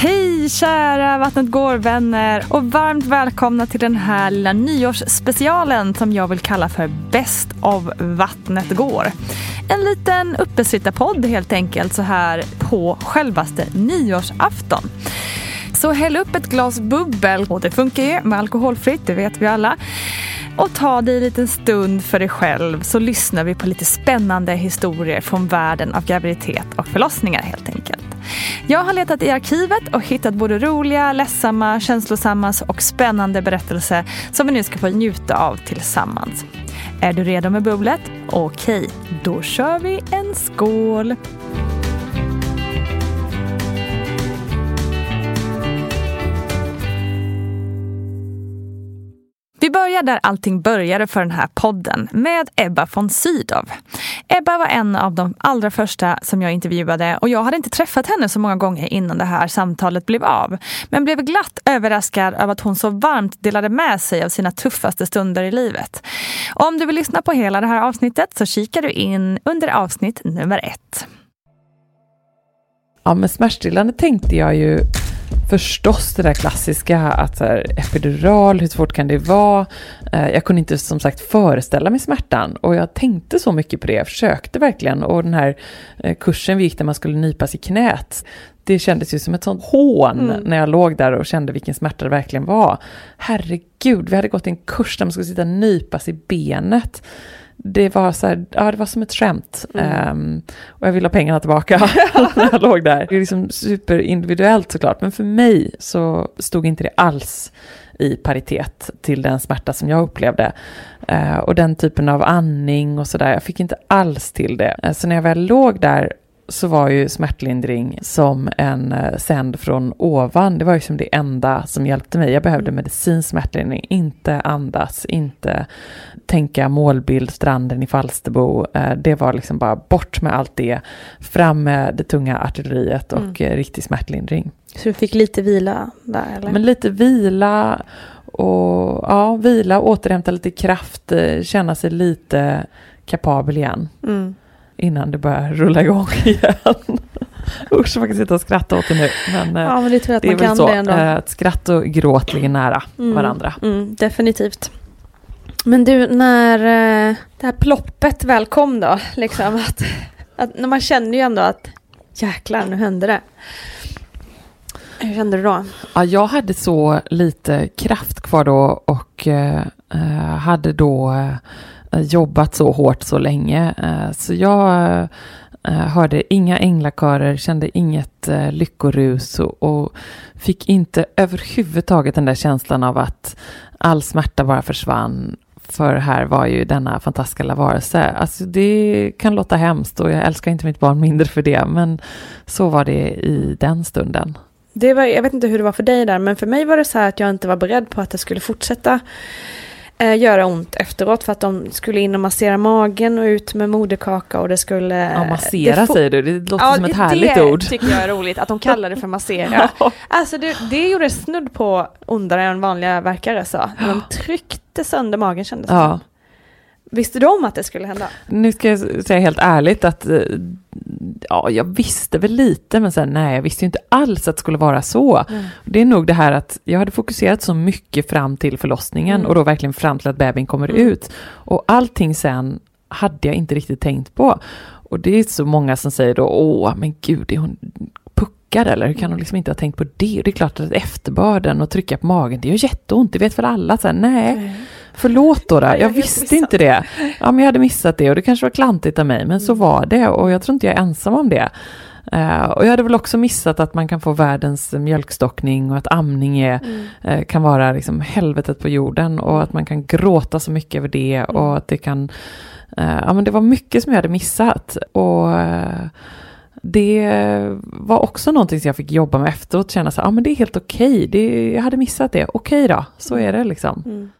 Hej kära Vattnet går-vänner och varmt välkomna till den här lilla nyårsspecialen som jag vill kalla för Bäst av Vattnet går. En liten uppesittarpodd helt enkelt så här på självaste nyårsafton. Så häll upp ett glas bubbel, och det funkar ju med alkoholfritt, det vet vi alla. Och ta dig en liten stund för dig själv så lyssnar vi på lite spännande historier från världen av graviditet och förlossningar helt enkelt. Jag har letat i arkivet och hittat både roliga, ledsamma, känslosamma och spännande berättelser som vi nu ska få njuta av tillsammans. Är du redo med bubblet? Okej, då kör vi en skål! Vi börjar där allting började för den här podden, med Ebba von Sydow. Ebba var en av de allra första som jag intervjuade och jag hade inte träffat henne så många gånger innan det här samtalet blev av. Men blev glatt överraskad över att hon så varmt delade med sig av sina tuffaste stunder i livet. Om du vill lyssna på hela det här avsnittet så kikar du in under avsnitt nummer ett. Ja, men smärtstillande tänkte jag ju förstås det där klassiska att här, epidural, hur svårt kan det vara? Eh, jag kunde inte som sagt föreställa mig smärtan och jag tänkte så mycket på det, jag försökte verkligen och den här eh, kursen vi gick där man skulle nypas i knät, det kändes ju som ett sånt hån mm. när jag låg där och kände vilken smärta det verkligen var. Herregud, vi hade gått en kurs där man skulle sitta och nypas i benet det var så här, ja det var som ett skämt. Mm. Um, och jag ville ha pengarna tillbaka när jag låg där. Det är liksom superindividuellt såklart, men för mig så stod inte det alls i paritet till den smärta som jag upplevde. Uh, och den typen av andning och sådär, jag fick inte alls till det. Uh, så när jag väl låg där så var ju smärtlindring som en eh, sänd från ovan. Det var ju som det enda som hjälpte mig. Jag behövde medicinsk smärtlindring, inte andas, inte tänka målbild, stranden i Falsterbo. Eh, det var liksom bara bort med allt det, fram med det tunga artilleriet och mm. Eh, riktig smärtlindring. Så du fick lite vila där eller? Men lite vila och ja, vila, återhämta lite kraft, känna sig lite kapabel igen. Mm. Innan det börjar rulla igång igen. Usch, jag kan sitta och skratta åt det nu. Men, eh, Ja, men det tror jag att det är man väl kan så, det ändå. eh, att skratt och gråt ligger nära Mm. varandra. Mm, definitivt. Men du, när eh, det här ploppet väl kom då, liksom att, att när man kände ju ändå att jäklar, nu hände det. Hur kände du då? Ja, jag hade så lite kraft kvar då och eh, hade då eh, Eh, jobbat så hårt så länge. Eh, så jag eh, hörde inga änglakörer, kände inget lyckorus och, och fick inte överhuvudtaget den där känslan av att all smärta bara försvann. För här var ju denna fantastiska lilla varelse. Alltså det kan låta hemskt och jag älskar inte mitt barn mindre för det, men så var det i den stunden. Det var, jag vet inte hur det var för dig där, men för mig var det så här att jag inte var beredd på att det skulle fortsätta eh, göra ont efteråt för att de skulle in och massera magen och ut med moderkaka och det skulle... Ja, massera det fo- säger du, det låter som ett härligt det ord. tycker jag är roligt, att de kallar det för massera. Alltså det, det gjorde snudd på ondare än vanliga verkare sa. De tryckte sönder magen kändes det Ja. som. Visste du om att det skulle hända? Nu ska jag säga helt ärligt att eh, ja, jag visste väl lite, men sen, nej, jag visste inte alls att det skulle vara så. Det är nog det här att jag hade fokuserat så mycket fram till förlossningen Mm. och då verkligen fram till att bebisen kommer Mm. ut. Och allting sen hade jag inte riktigt tänkt på. Och det är så många som säger då, åh, men gud, är hon puckad eller? Hur kan hon liksom inte ha tänkt på det? Och det är klart att efterbörden och trycka på magen, det gör jätteont, det vet väl alla. Så här, nej, förlåt då, jag jag visste inte det. Ja, men jag hade missat det. Och det kanske var klantigt av mig, men så var det. Och jag tror inte jag är ensam om det. Eh, och jag hade väl också missat att man kan få världens mjölkstockning och att amning är, eh, kan vara liksom helvetet på jorden. Och att man kan gråta så mycket över det. Och att det kan... eh, ja, men det var mycket som jag hade missat. Och det var också någonting som jag fick jobba med efteråt, känna så ja men det är helt okej, det, jag hade missat det, okej då, så är det liksom. Mm.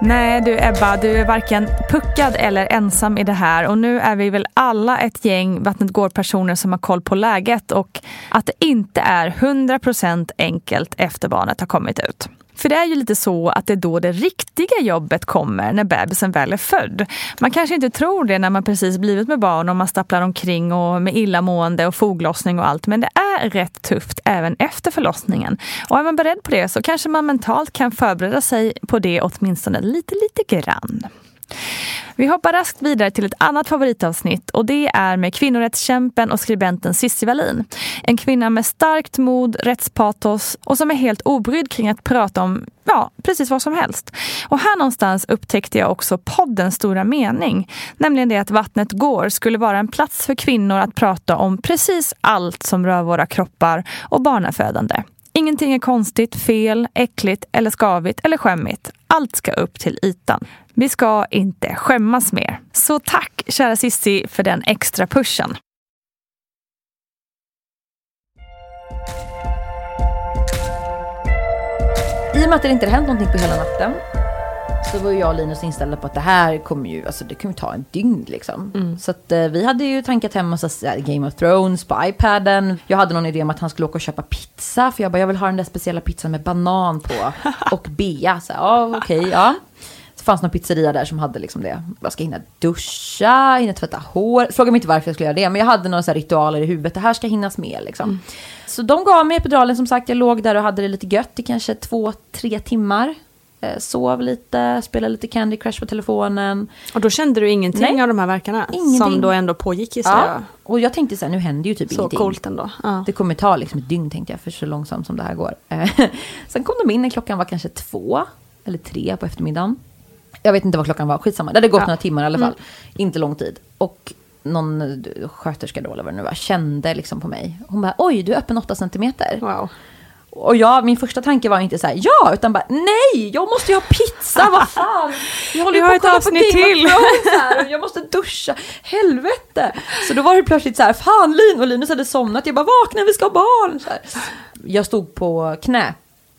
Nej du Ebba, du är varken puckad eller ensam i det här och nu är vi väl alla ett gäng Vattnet går-personer som har koll på läget och att det inte är 100% enkelt efter barnet har kommit ut. För det är ju lite så att det är då det riktiga jobbet kommer när bebisen väl är född. Man kanske inte tror det när man precis blivit med barn och man stapplar omkring och med illamående och foglossning och allt. Men det är rätt tufft även efter förlossningen. Och är man beredd på det så kanske man mentalt kan förbereda sig på det åtminstone lite, lite grann. Vi hoppar raskt vidare till ett annat favoritavsnitt och det är med kvinnorättskämpen och skribenten Cissi Wallin. En kvinna med starkt mod, rättspatos och som är helt obrydd kring att prata om ja, precis vad som helst. Och här någonstans upptäckte jag också poddens stora mening. Nämligen det att Vattnet går skulle vara en plats för kvinnor att prata om precis allt som rör våra kroppar och barnafödande. Ingenting är konstigt, fel, äckligt eller skavigt eller skämmigt. Allt ska upp till ytan. Vi ska inte skämmas mer. Så tack kära Sissi för den extra pushen. I och med att det inte hänt någonting på hela natten så var jag och Linus inställda på att det här kommer ju, alltså det kommer ta en dygn liksom. Så att eh, vi hade ju tankat hem massa här Game of Thrones på iPaden. Jag hade någon idé om att han skulle åka och köpa pizza, för jag bara, jag vill ha den där speciella pizzan med banan på och bea. Så ja okej, ja. Så fanns någon pizzeria där som hade liksom det. Jag ska hinna duscha, hinna tvätta hår. Fråga mig inte varför jag skulle göra det, men jag hade några så ritualer i huvudet. Det här ska hinnas med liksom. Så de gav mig epiduralen som sagt. Jag låg där och hade det lite gött i kanske två, tre timmar. Eh, Sov lite, spelade lite Candy Crush på telefonen. Och då kände du ingenting Nej. av de här verkarna? Ingenting. Som då ändå pågick gissar Ja. jag. Och jag tänkte så här, nu händer ju typ Så ingenting. coolt ändå. Ja. Det kommer ta liksom ett dygn tänkte jag, för så långsamt som det här går. Eh, Sen kom de in när klockan var kanske två eller tre på eftermiddagen. Jag vet inte vad klockan var, skitsamma. Det hade gått Ja. några timmar i alla fall. Inte lång tid. Och någon eh, sköterska då, eller vad det nu var, kände liksom på mig. Hon bara, oj, du är öppen 8 centimeter. Wow. Och jag, min första tanke var inte så här, ja, utan bara, nej, jag måste ju ha pizza, vad fan. Jag håller har på att kolla på Game till. Här, jag måste duscha, helvete. Så då var det plötsligt så här, fan Lin, och Linus hade somnat, jag bara, vakna, vi ska ha barn. Jag stod på knä,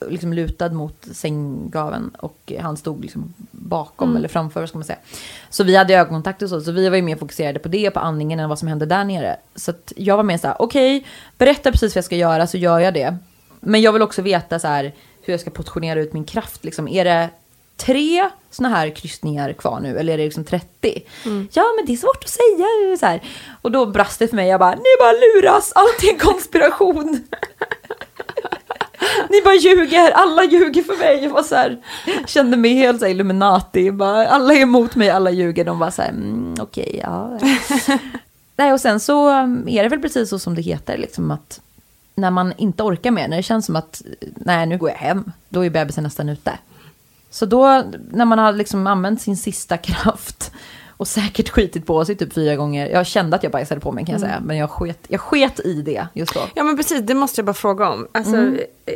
liksom lutad mot sänggaveln och han stod liksom bakom eller framför, ska man säga. Så vi hade ögonkontakt och så, så vi var ju mer fokuserade på det, på andningen än vad som hände där nere. Så att jag var mer så här, okej, berätta precis vad jag ska göra så gör jag det. Men jag vill också veta så här hur jag ska portionera ut min kraft. Liksom. Är det tre såna här kryssningar kvar nu, eller är det liksom 30? Ja, men det är svårt att säga. Så här. Och då brast det för mig, jag bara, ni bara luras, allt är en konspiration. Ni bara ljuger, alla ljuger för mig. Jag var så här, kände mig helt så här Illuminati. Bara, alla är emot mig, alla ljuger. De var så här, mm, okej, ja. Nej, och sen så um, är det väl precis så som det heter, liksom att när man inte orkar mer, när det känns som att nej, nu går jag hem, då är bebisen nästan ute. Så då, när man har liksom använt sin sista kraft och säkert skitit på sig typ fyra gånger. Jag kände att jag bajsade på mig kan jag säga, men jag sket, jag sket i det just då. Ja men precis, det måste jag bara fråga om. Alltså,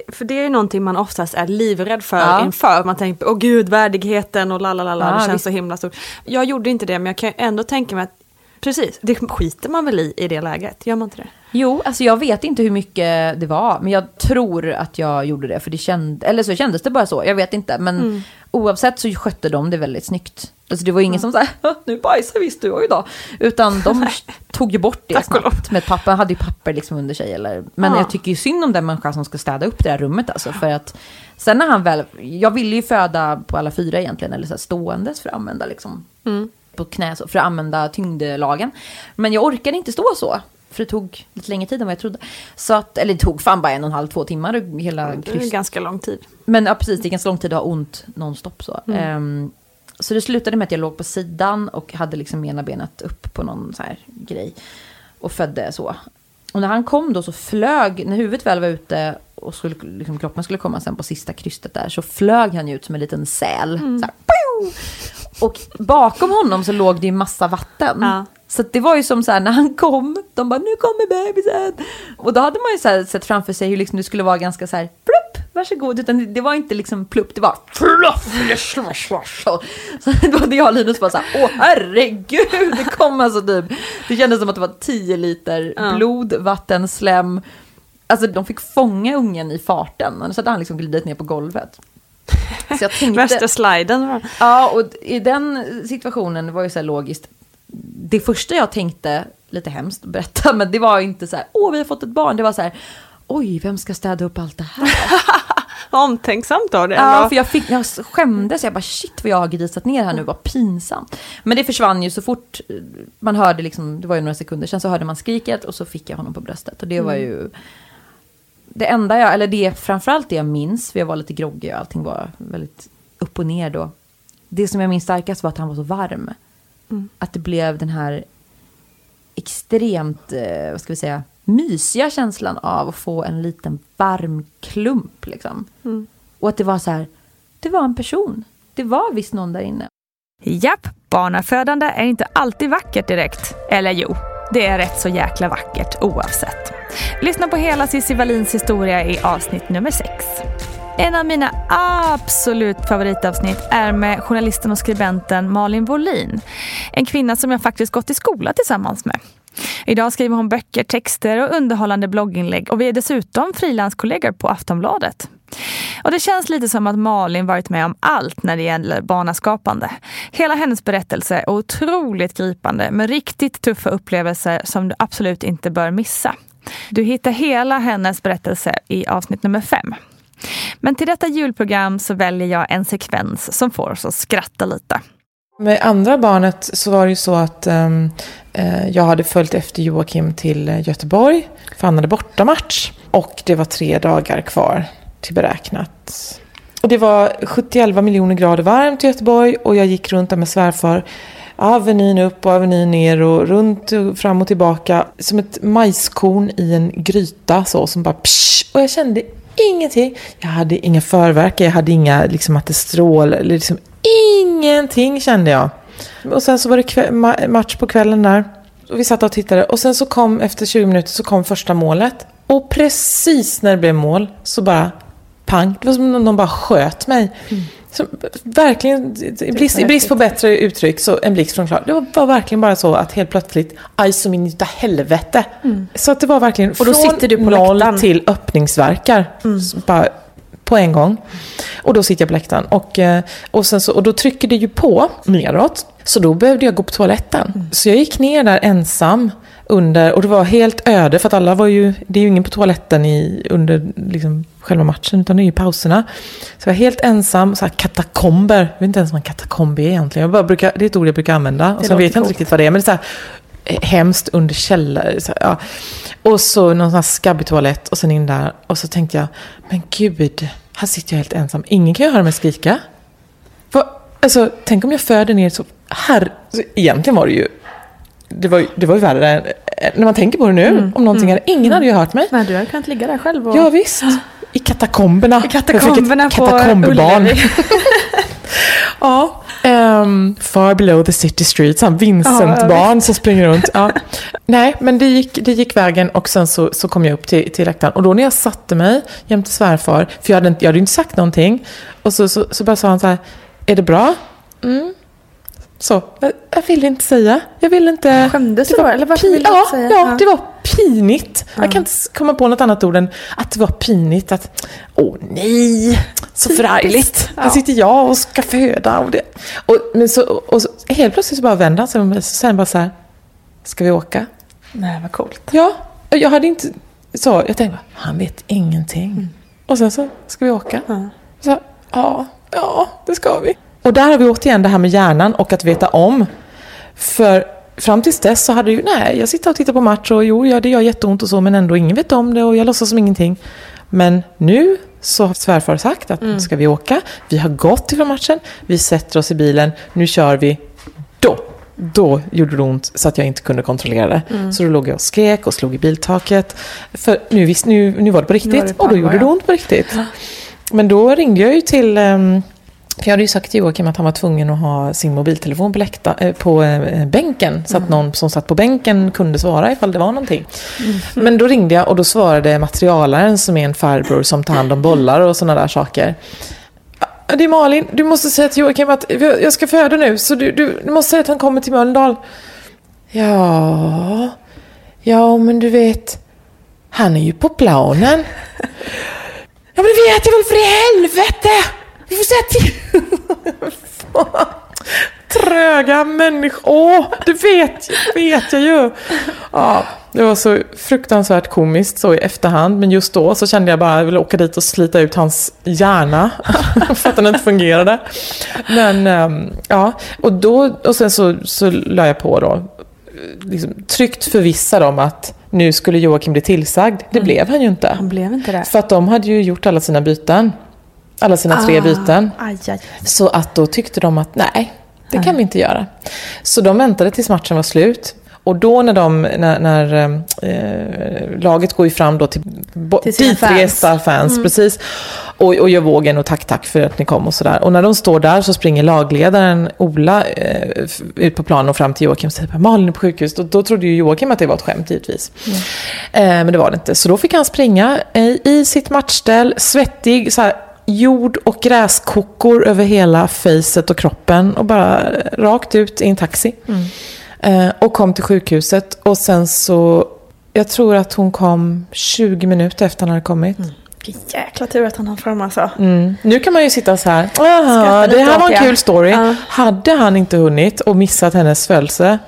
För det är ju någonting man oftast är livrädd för Ja. inför. Man tänker, åh gud, värdigheten och lalalala, Ja, det känns visst. så himla stort. Jag gjorde inte det, men jag kan ändå tänka mig att, precis, det skiter man väl i i det läget, gör man inte det? Jo, alltså jag vet inte hur mycket det var, men jag tror att jag gjorde det, för det kände, eller så kändes det bara så, jag vet inte, men Mm. oavsett så skötte de det väldigt snyggt. Alltså det var ingen som sa, nu bajsar visst du, då, utan de tog ju bort det snabbt. Med papper, hade ju papper liksom under sig, eller, men Ja. jag tycker ju synd om den människa som ska städa upp det här rummet alltså, för att sen när han väl, jag ville ju föda på alla fyra egentligen, eller så här ståendes för att använda liksom på knä för att använda tyngdlagen. Men jag orkade inte stå så. För det tog lite längre tid än vad jag trodde. Så att, eller det tog fan bara en och en halv, två timmar hela Det är ganska lång tid. Men ja, precis, det är ganska lång tid att ha ont nonstop så. Mm. Ehm, så det slutade med att jag låg på sidan och hade liksom ena benet upp på någon så här grej. Och födde så. Och när han kom då så flög, när huvudet väl var ute och skulle, liksom, kroppen skulle komma sen på sista krystet där, så flög han ju ut som en liten säl. Mm. Här, och bakom honom så låg det ju massa vatten. Ja. Så det var ju som så här när han kom, de bara nu kommer bebisen. Och då hade man ju så här sett framför sig hur liksom det skulle vara ganska så här plupp, varsågod. Utan det- det var inte liksom plupp, det var fluff. Så då hade jag och Linus bara så här, åh herregud, det kom alltså typ. Det kändes som att det var 10 liter blod, vatten, slem. Alltså de fick fånga ungen i farten, annars hade han liksom glidit ner på golvet. Så jag tänkte... Värsta sliden. Ja, och i den situationen det var ju så här logiskt. Det första jag tänkte, lite hemskt att berätta, men det var inte så här, åh vi har fått ett barn. Det var så här, oj vem ska städa upp allt det här? Omtänksamt av det. ja, för jag, fick, jag skämdes, jag bara shit vad jag har grisat ner här nu, vad pinsamt. Men det försvann ju så fort eh, man hörde, liksom, det var ju några sekunder sen så hörde man skriket och så fick jag honom på bröstet. Och det var ju det enda jag, eller det framförallt det jag minns, för jag var lite groggig och allting var väldigt upp och ner då. Det som jag minns starkast var att han var så varm. Att det blev den här extremt, eh, vad ska vi säga, mysiga känslan av att få en liten varm klump liksom. Och att det var så här, det var en person. Det var visst någon där inne. Japp, barnafödande är inte alltid vackert direkt. Eller jo, det är rätt så jäkla vackert oavsett. Lyssna på hela Cissi Wallins historia i avsnitt nummer 6. En av mina absolut favoritavsnitt är med journalisten och skribenten Malin Wollin. En kvinna som jag faktiskt gått i skola tillsammans med. Idag skriver hon böcker, texter och underhållande blogginlägg och vi är dessutom frilanskollegor på Aftonbladet. Och det känns lite som att Malin varit med om allt när det gäller barnaskapande. Hela hennes berättelse är otroligt gripande med riktigt tuffa upplevelser som du absolut inte bör missa. Du hittar hela hennes berättelse i avsnitt nummer fem. Men till detta julprogram så väljer jag en sekvens som får oss att skratta lite. Med andra barnet så var det ju så att ehm, eh, jag hade följt efter Joakim till eh, Göteborg. För han hade bortamatch. Och det var tre dagar kvar till beräknat. Och det var 71 miljoner grader varmt i Göteborg. Och jag gick runt där med svärfar. Avenyn upp och avenyn ner och runt och fram och tillbaka. Som ett majskorn i en gryta så som bara psh, Och jag kände ingenting. Jag hade inga förverkar, jag hade inga liksom att det strålade, eller liksom ingenting kände jag. Och sen så var det kväll, ma- match på kvällen där. Och vi satt och tittade och sen så kom efter 20 minuter så kom första målet. Och precis när det blev mål så bara pang. Det var som om någon bara sköt mig. Så, verkligen, i brist, i brist på bättre uttryck, så en blixt från klar. Det var, var verkligen bara så att helt plötsligt, aj som in utav helvete. Så att det var verkligen Och då från sitter du på noll läktaren. till öppningsverkar. Så Bara på en gång. Och då sitter jag på läktaren. Och, eh, och, sen så, och då trycker det ju på neråt. Så då behövde jag gå på toaletten. Så jag gick ner där ensam under, och det var helt öde för att alla var ju, det är ju ingen på toaletten i, under liksom, själva matchen utan det är ju pauserna. Så jag var helt ensam, så här katakomber, jag vet inte ens vad en katakomb är egentligen. Jag bara brukar, det är ett ord jag brukar använda. Och så låter vet jag inte riktigt vad det är, men det är så här eh, hemskt under källare. Så här, ja. Och så någon sån här skabbig toalett och sen in där. Och så tänkte jag, men gud, här sitter jag helt ensam. Ingen kan ju höra mig skrika. Vad- Alltså, tänk om jag föder ner så... Här, så egentligen var det ju... Det var, det var ju värre när man tänker på det nu. om någonting hade, ingen hade ju hört mig. Nej, du hade kunnat ligga där själv och... Ja visst. I katakomberna. I katakomberna på katakombbarn. Ja. ehm, far below the city streets. Han Ja, Vincent-barn som springer runt. Ja. Nej, men det gick, det gick vägen och sen så, så kom jag upp till, till läktaren. Och då när jag satte mig jämte svärfar, för jag hade, inte, jag hade inte sagt någonting. Och så, så, så bara sa han så här, är det bra? Mm. Så, jag, vill inte säga. Jag vill inte... Skämdes du då? Eller varför ville du ja, inte säga? Ja, Ja. det var pinigt. Jag kan inte komma på något annat ord än att det var pinigt. Att, åh nej, så förargligt. Ja. Här sitter jag och ska föda. Och det. Och, men så, och så, helt plötsligt så bara vände han sig om och han bara så här, ska vi åka? Nej, vad coolt. Ja, jag hade inte... Så, jag tänkte, han vet ingenting. Och sen så, ska vi åka? Ja. Så, ja, ja, det ska vi. Och där har vi återigen det här med hjärnan och att veta om. För fram tills dess så hade ju, nej, jag sitter och tittar på match och jo, ja, det gör jätteont och så, men ändå ingen vet om det och jag låtsas som ingenting. Men nu så har svärfar sagt att nu ska vi åka, vi har gått ifrån matchen, vi sätter oss i bilen, nu kör vi. Då, då gjorde det ont så att jag inte kunde kontrollera det. Så då låg jag och skrek och slog i biltaket. För nu, visst, nu, nu var det på riktigt det på och då gjorde det ont på riktigt. Men då ringde jag ju till ehm, för jag hade ju sagt till Joakim att han var tvungen att ha sin mobiltelefon på, läkta, eh, på eh, bänken. Så att någon som satt på bänken kunde svara ifall det var någonting. Men då ringde jag och då svarade materialaren som är en farbror som tar hand om bollar och sådana där saker. "Ja, Det är Malin, du måste säga till Joakim att jag ska föda nu. Så du, du, du måste säga att han kommer till Mölndal. Ja, ja men du vet, han är ju på planen. Ja men det vet jag väl för i helvete! Vi får. Fan. Tröga människor. Åh, det vet, vet jag ju. Ja, det var så fruktansvärt komiskt så i efterhand. Men just då så kände jag bara att jag ville åka dit och slita ut hans hjärna. för att den inte fungerade. Men ehm, ja, och, då, och sen så, så la jag på då. Liksom, tryggt förvissad om att nu skulle Joakim bli tillsagd. Det blev han ju inte. Han blev inte det. För att de hade ju gjort alla sina byten. Alla sina tre byten. Aj, aj. Så att då tyckte de att nej, det kan vi inte göra. Så de väntade tills matchen var slut. Och då när, de, när, när eh, laget går ju fram då till, bo- Till ditresta fans, precis. Och, och gör vågen och tack tack för att ni kom och sådär. Och när de står där så springer lagledaren Ola eh, ut på planen och fram till Joakim och säger Malin är på sjukhus. Då, då trodde ju Joakim att det var ett skämt givetvis. Eh, men det var det inte. Så då fick han springa eh, i sitt matchställ, svettig, så här, jord och gräskockor över hela facet och kroppen och bara rakt ut i en taxi. Eh, och kom till sjukhuset och sen så, jag tror att hon kom 20 minuter efter han hade kommit. Vilken jäkla tur att han har fram alltså. Mm. Nu kan man ju sitta så här, Skratta Aha, det här var en det." kul story. Ja. Hade han inte hunnit och missat hennes födelse,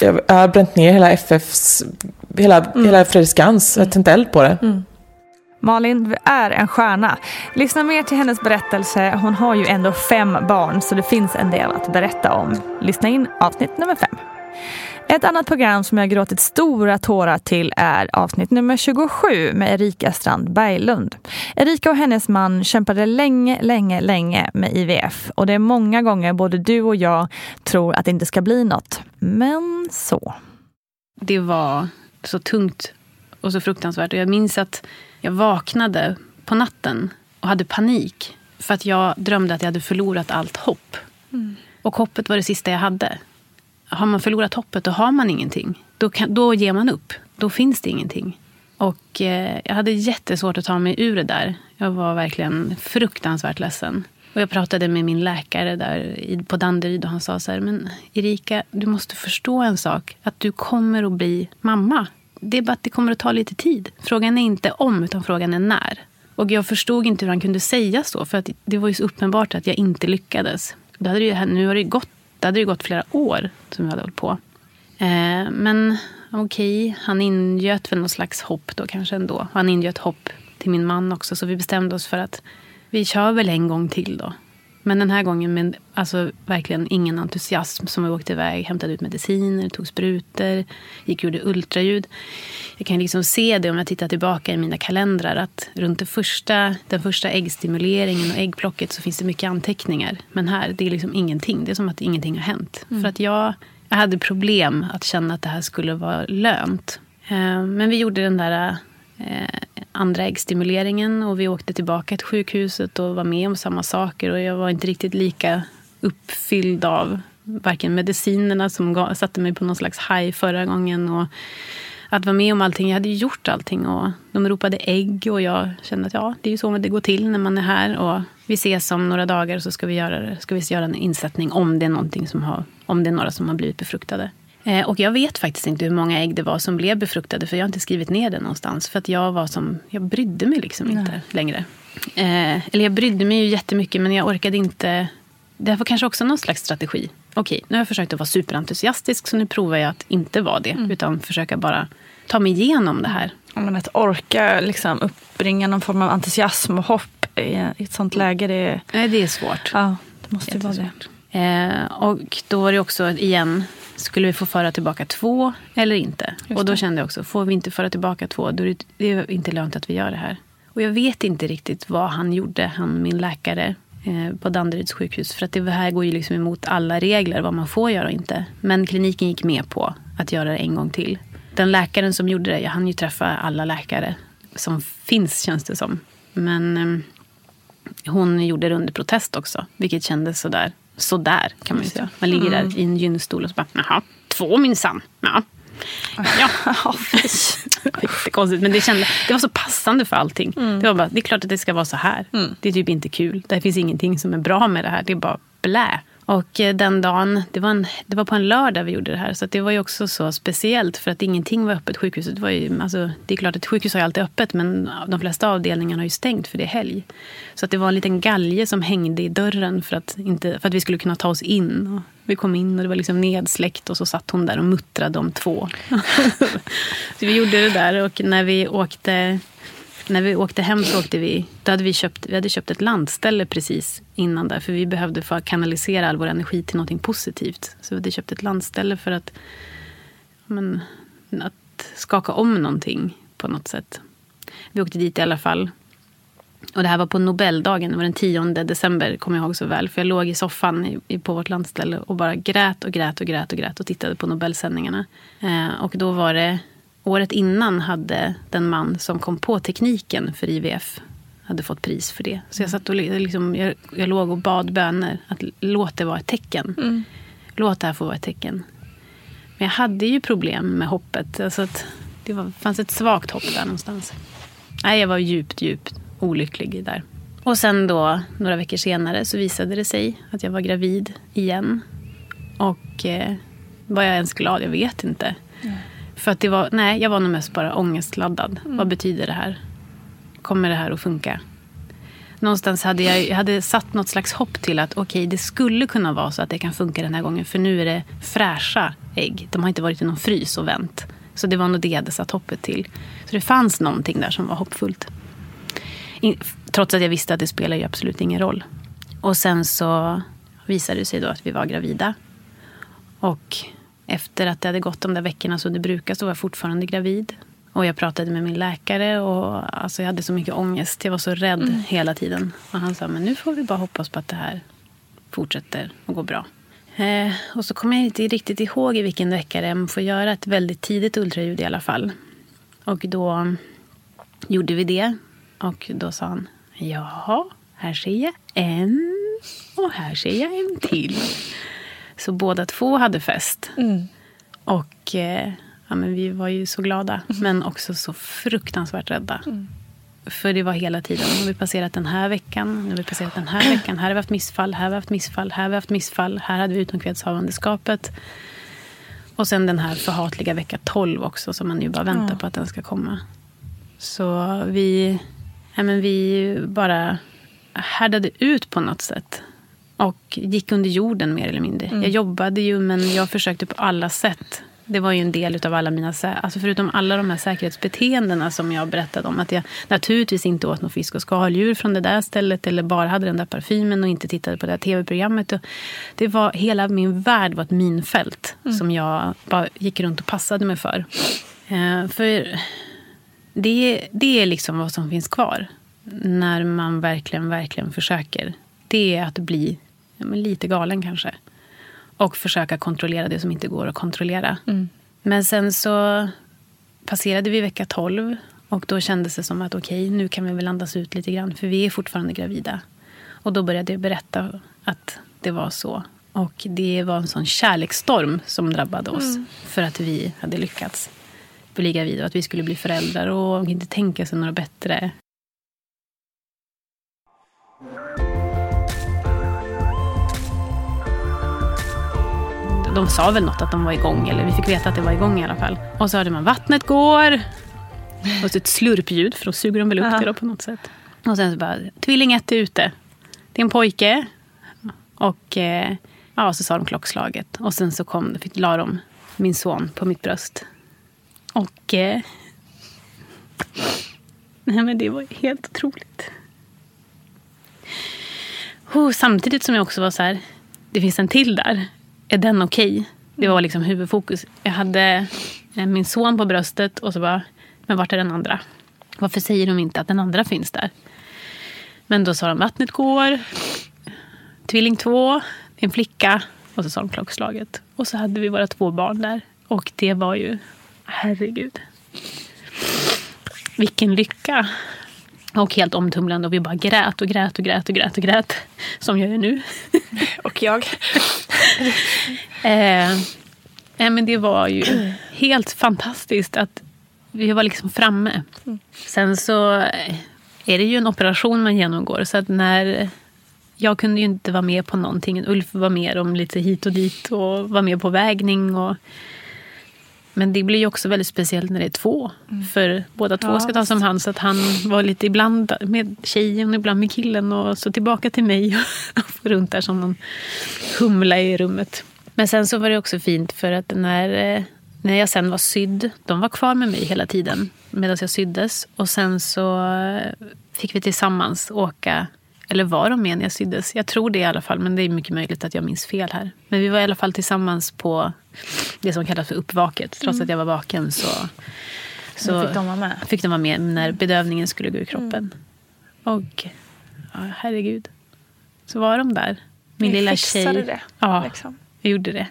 jag har bränt ner hela FFs, hela, hela Fredriksskans, jag tänt eld på det. Malin, är en stjärna. Lyssna mer till hennes berättelse. Hon har ju ändå fem barn så det finns en del att berätta om. Lyssna in avsnitt nummer fem. Ett annat program som jag gråtit stora tårar till är avsnitt nummer 27 med Erika Strand Berglund. Erika och hennes man kämpade länge, länge, länge med IVF och det är många gånger både du och jag tror att det inte ska bli något. Men så. det var så tungt och så fruktansvärt. Och jag minns att jag vaknade på natten och hade panik. För att jag drömde att jag hade förlorat allt hopp. Och hoppet var det sista jag hade. Har man förlorat hoppet, då har man ingenting. Då, kan, då ger man upp. Då finns det ingenting. Och eh, jag hade jättesvårt att ta mig ur det där. Jag var verkligen fruktansvärt ledsen. Och jag pratade med min läkare där på Danderyd och han sa så här, men Erika, du måste förstå en sak. Att du kommer att bli mamma. Det är bara att det kommer att ta lite tid. Frågan är inte om, utan frågan är när. Och jag förstod inte hur han kunde säga så, för att det var ju så uppenbart att jag inte lyckades. Då hade det ju, nu har det gått, det hade det gått flera år som jag hade hållit på. Eh, men okej, han ingöt väl någon slags hopp då kanske ändå. Han ingöt hopp till min man också. Så vi bestämde oss för att vi kör väl en gång till då. Men den här gången med alltså, verkligen ingen entusiasm. Som vi åkte iväg, hämtade ut mediciner, tog sprutor, gick och gjorde ultraljud. Jag kan liksom se det om jag tittar tillbaka i mina kalendrar. Att runt det första, den första äggstimuleringen och äggplocket så finns det mycket anteckningar. Men här, det är liksom ingenting. Det är som att ingenting har hänt. För att jag, jag hade problem att känna att det här skulle vara lönt. Eh, Men vi gjorde den där eh, andra äggstimuleringen och vi åkte tillbaka till sjukhuset och var med om samma saker. Och jag var inte riktigt lika uppfylld av varken medicinerna som satte mig på någon slags high förra gången och att vara med om allting. Jag hade ju gjort allting och de ropade ägg och jag kände att ja, det är ju så det går till när man är här. Och vi ses om några dagar och så ska vi göra, ska vi göra en insättning om det är någonting som har, om det är några som har blivit befruktade. Eh, Och jag vet faktiskt inte hur många ägg det var som blev befruktade för jag har inte skrivit ner det någonstans. För att jag var som, jag brydde mig liksom inte längre. Eh, eller jag brydde mig ju jättemycket men jag orkade inte. Det var kanske också någon slags strategi. Okej, nu har jag försökt att vara superentusiastisk så nu provar jag att inte vara det. Utan försöka bara ta mig igenom det här. Ja, men att orka liksom uppbringa någon form av entusiasm och hopp i i ett sånt läge, det, Nej, det är svårt. ja, det måste ju vara det. Eh, och då var det också igen, skulle vi få föra tillbaka två eller inte? och då kände jag också, får vi inte föra tillbaka två, då är det, det är inte lönt att vi gör det här. Och jag vet inte riktigt vad han gjorde, han min läkare eh, på Danderyds sjukhus. För att det här går ju liksom emot alla regler, vad man får göra och inte. Men kliniken gick med på att göra det en gång till. Den läkaren som gjorde det, jag hann ju träffa alla läkare som finns känns det som. Men ehm, hon gjorde det under protest också, vilket kändes sådär. Sådär kan man ju säga. Man ligger där i en gynstol och så bara, jaha, två minsann. Ja. Ja, jättekonstigt. Men det, kände, det var så passande för allting. Det var bara, det är klart att det ska vara så här. Det är typ inte kul. Det finns ingenting som är bra med det här. Det är bara blä. Och eh, den dagen, det var, en, det var på en lördag vi gjorde det här. Så att det var ju också så speciellt för att ingenting var öppet. Sjukhuset var ju, alltså, det är klart att ett sjukhus har ju alltid öppet men de flesta avdelningarna har ju stängt för det är helg. Så att det var en liten galge som hängde i dörren för att, inte, för att vi skulle kunna ta oss in. Och vi kom in och det var liksom nedsläckt och så satt hon där och muttrade om två. så vi gjorde det där och när vi åkte när vi åkte hem så åkte vi, då hade vi, köpt, vi hade köpt ett landställe precis innan där. För vi behövde få kanalisera all vår energi till något positivt. Så vi hade köpt ett landställe för att, men, att skaka om någonting på något sätt. Vi åkte dit i alla fall. Och det här var på Nobeldagen, det var den 10 december, kommer jag ihåg så väl. För jag låg i soffan på vårt landställe och bara grät och grät och grät och grät och tittade på Nobelsändningarna. Eh, och då var det Året innan hade den man som kom på tekniken för IVF hade fått pris för det. Så jag satt och liksom, jag, jag låg och bad böner att låt det vara ett tecken. Låt det här få vara ett tecken. Men jag hade ju problem med hoppet. Alltså att det var, fanns ett svagt hopp där någonstans. Nej, jag var djupt, djupt olycklig där. Och sen då, några veckor senare, så visade det sig att jag var gravid igen. Och eh, var jag ens glad? Jag vet inte. För att det var, nej, jag var nog mest bara ångestladdad. Vad betyder det här? Kommer det här att funka? Någonstans hade jag, jag hade satt något slags hopp till att okej, det skulle kunna vara så att det kan funka den här gången. För nu är det fräscha ägg. De har inte varit i någon frys och vänt. Så det var nog det jag hade satt hoppet till. Så det fanns någonting där som var hoppfullt. In, trots att jag visste att det spelar ju absolut ingen roll. Och sen så visade det sig då att vi var gravida. Och efter att det hade gått de där veckorna så det brukar så var jag fortfarande gravid. Och jag pratade med min läkare och alltså jag hade så mycket ångest. Jag var så rädd hela tiden. Och han sa, men nu får vi bara hoppas på att det här fortsätter att gå bra. Eh, och så kommer jag inte riktigt ihåg i vilken vecka det är. Man får göra ett väldigt tidigt ultraljud i alla fall. Och då gjorde vi det. Och då sa han, jaha, här ser jag en och här ser jag en till. Så båda två hade fest. Och eh, ja, men vi var ju så glada, men också så fruktansvärt rädda. För det var hela tiden, nu har vi passerat den här veckan, nu har vi passerat den här veckan, här har vi haft missfall, här har vi haft missfall, här har vi haft missfall, här hade vi utomkvedshavandeskapet. Och sen den här förhatliga vecka 12 också, som man ju bara väntar på att den ska komma. Så vi, ja, men vi bara härdade ut på något sätt. Och gick under jorden mer eller mindre. Jag jobbade ju men jag försökte på alla sätt Det var ju en del av alla mina, alltså förutom alla de här säkerhetsbeteendena som jag berättade om. Att jag naturligtvis inte åt någon fisk och skaldjur från det där stället. Eller bara hade den där parfymen och inte tittade på det här tv-programmet. Det var, hela min värld var ett minfält som jag bara gick runt och passade mig för. Eh, för det, det är liksom vad som finns kvar. När man verkligen, verkligen försöker. Det är att bli ja, men lite galen kanske. Och försöka kontrollera det som inte går att kontrollera. Men sen så passerade vi vecka 12. Och då kändes det som att okej, nu kan vi väl andas ut lite grann. För vi är fortfarande gravida. Och då började jag berätta att det var så. Och det var en sån kärleksstorm som drabbade oss. För att vi hade lyckats bli gravida och att vi skulle bli föräldrar och inte tänka sig något bättre. De sa väl något att de var igång, eller vi fick veta att det var igång i alla fall. Och så hörde man vattnet går. Och så ett slurpljud, för då suger de väl upp det då på något sätt. Och sen så bara, tvilling ett är ute. Det är en pojke. Och eh, ja, så sa de klockslaget. Och sen så kom, fick, la de min son på mitt bröst. Och... Eh, nej, men det var helt otroligt. Oh, samtidigt som jag också var så här, det finns en till där. Är den okej? Det var liksom huvudfokus. Jag hade eh, min son på bröstet och så bara, men vart är den andra? Varför säger de inte att den andra finns där? Men då sa de, vattnet går. Tvilling två, en flicka. Och så sa de klockslaget. Och så hade vi våra två barn där. Och det var ju, herregud. Vilken lycka. Och helt omtumlande. Och vi bara grät och grät och grät och grät och grät. Som jag gör nu. Och jag. Eh, nej, men det var ju helt fantastiskt att vi var liksom framme. Sen så eh, är det ju en operation man genomgår. Så att när jag kunde ju inte vara med på någonting. Ulf var med om lite hit och dit och var med på vägning. Och, men det blir ju också väldigt speciellt när det är två. För båda två Ja, ska tas om hand. Så att han var lite ibland med tjejen och ibland med killen. Och så tillbaka till mig och runt där som någon humla i rummet. Men sen så var det också fint för att när, eh, när jag sen var sydd, de var kvar med mig hela tiden medan jag syddes. Och sen så eh, fick vi tillsammans åka, eller var de med när jag syddes? Jag tror det i alla fall, men det är mycket möjligt att jag minns fel här. Men vi var i alla fall tillsammans på det som kallas för uppvaket. Trots att jag var vaken så, så fick de vara med. fick de vara med när bedövningen skulle gå ur kroppen. Och ja, herregud, så var de där. Min Ni lilla fixade tjej. det, Ja, liksom. vi gjorde det.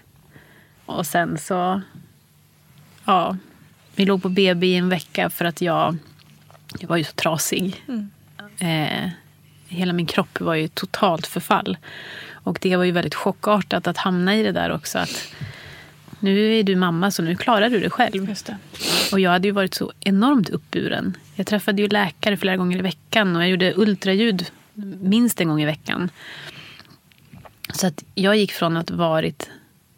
Och sen så... Ja, vi låg på BB i en vecka för att jag, jag var ju så trasig. Eh, hela min kropp var ju totalt förfall. Och det var ju väldigt chockartat att hamna i det där också. Att nu är du mamma så nu klarar du det själv. Det. Och jag hade ju varit så enormt uppburen. Jag träffade ju läkare flera gånger i veckan och jag gjorde ultraljud minst en gång i veckan. Så att jag gick från att varit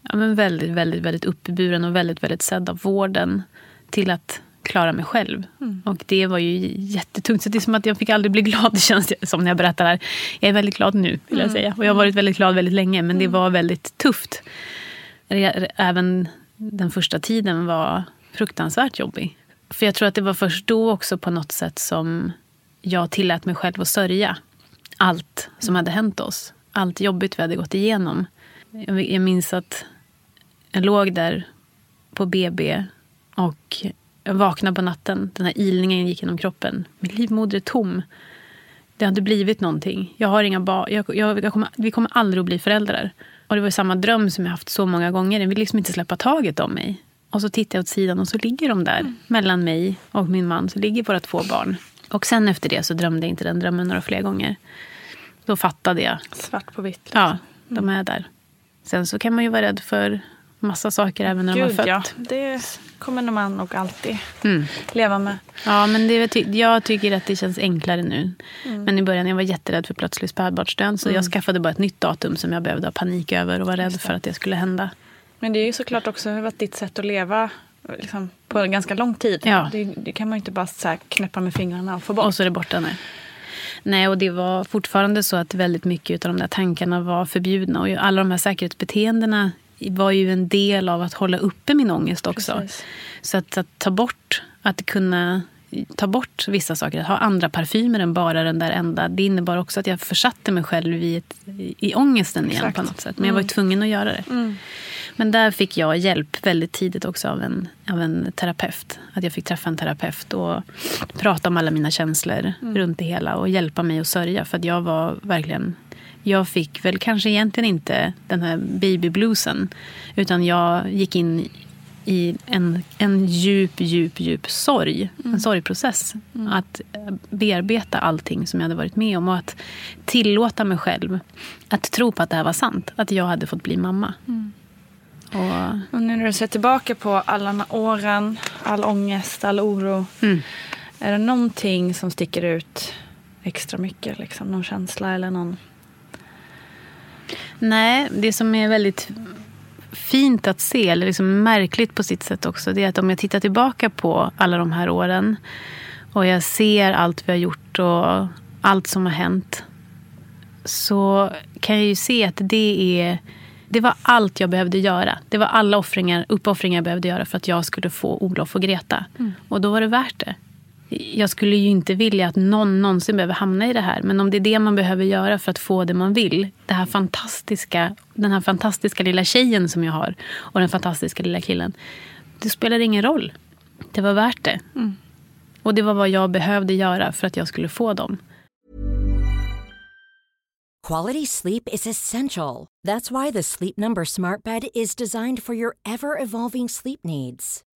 ja, men väldigt, väldigt, väldigt uppburen och väldigt, väldigt sedd av vården till att klara mig själv. Och det var ju jättetungt. Så det är som att jag fick aldrig bli glad, det känns som när jag berättar det här. Jag är väldigt glad nu, vill jag säga. Och jag har varit väldigt glad väldigt länge, men det var väldigt tufft. Även den första tiden var fruktansvärt jobbig. För jag tror att det var först då också på något sätt som jag tillät mig själv att sörja allt som hade hänt oss. Allt jobbigt vi hade gått igenom. Jag minns att jag låg där på BB och jag vaknade på natten. Den här ilningen gick genom kroppen. Min livmoder är tom. Det hade blivit någonting. Jag har inga barn. Jag, jag, jag kommer, vi kommer aldrig att bli föräldrar. Och det var samma dröm som jag haft så många gånger. Den vill liksom inte släppa taget om mig. Och så tittar jag åt sidan och så ligger de där. Mellan mig och min man så ligger våra två barn. Och sen efter det så drömde jag inte den drömmen några fler gånger. Då fattade jag. Svart på vitt. liksom. Ja, de är där. Sen så kan man ju vara rädd för massa saker även när de har Gud fött. ja, det kommer man nog alltid Mm. leva med. Ja, men det, jag tycker att det känns enklare nu. Mm. Men i början jag var jätterädd för plötslig spädbarnsdöd. Så jag skaffade bara ett nytt datum som jag behövde ha panik över och var rädd för att det skulle hända. Men det är ju såklart också varit ditt sätt att leva liksom, på en ganska lång tid. Ja. Det, det kan man ju inte bara så knäppa med fingrarna och få bort. Och så är det borta nu. Nej, och det var fortfarande så att väldigt mycket av de där tankarna var förbjudna. Och alla de här säkerhetsbeteendena var ju en del av att hålla uppe min ångest också. Precis. Så att, att ta bort, att kunna ta bort vissa saker, att ha andra parfymer än bara den där enda. Det innebar också att jag försatte mig själv i, ett, i ångesten igen Exakt. på något sätt. Men jag var ju tvungen att göra det. Men där fick jag hjälp väldigt tidigt också av en, av en terapeut. Att jag fick träffa en terapeut och prata om alla mina känslor runt det hela och hjälpa mig att sörja. För att jag var verkligen... Jag fick väl kanske egentligen inte den här babybluesen. Utan jag gick in i en, en djup, djup, djup sorg. En sorgprocess. Att eh, bearbeta allting som jag hade varit med om. Och att tillåta mig själv att tro på att det här var sant. Att jag hade fått bli mamma. Och, Och nu när du ser tillbaka på alla åren, all ångest, all oro. Mm. Är det någonting som sticker ut extra mycket? Liksom? Någon känsla eller någon... Nej, det som är väldigt fint att se, eller liksom märkligt på sitt sätt också, det är att om jag tittar tillbaka på alla de här åren och jag ser allt vi har gjort och allt som har hänt så kan jag ju se att det är det var allt jag behövde göra. Det var alla offringar, uppoffringar jag behövde göra för att jag skulle få Olof och Greta. Och då var det värt det. Jag skulle ju inte vilja att någon någonsin behöver hamna i det här. Men om det är det man behöver göra för att få det man vill. Det här fantastiska, den här fantastiska lilla tjejen som jag har. Och den fantastiska lilla killen. Det spelar ingen roll. Det var värt det. Och det var vad jag behövde göra för att jag skulle få dem. Quality sleep is essential. That's why the Sleep Number Smart Bed is designed for your ever evolving sleep needs.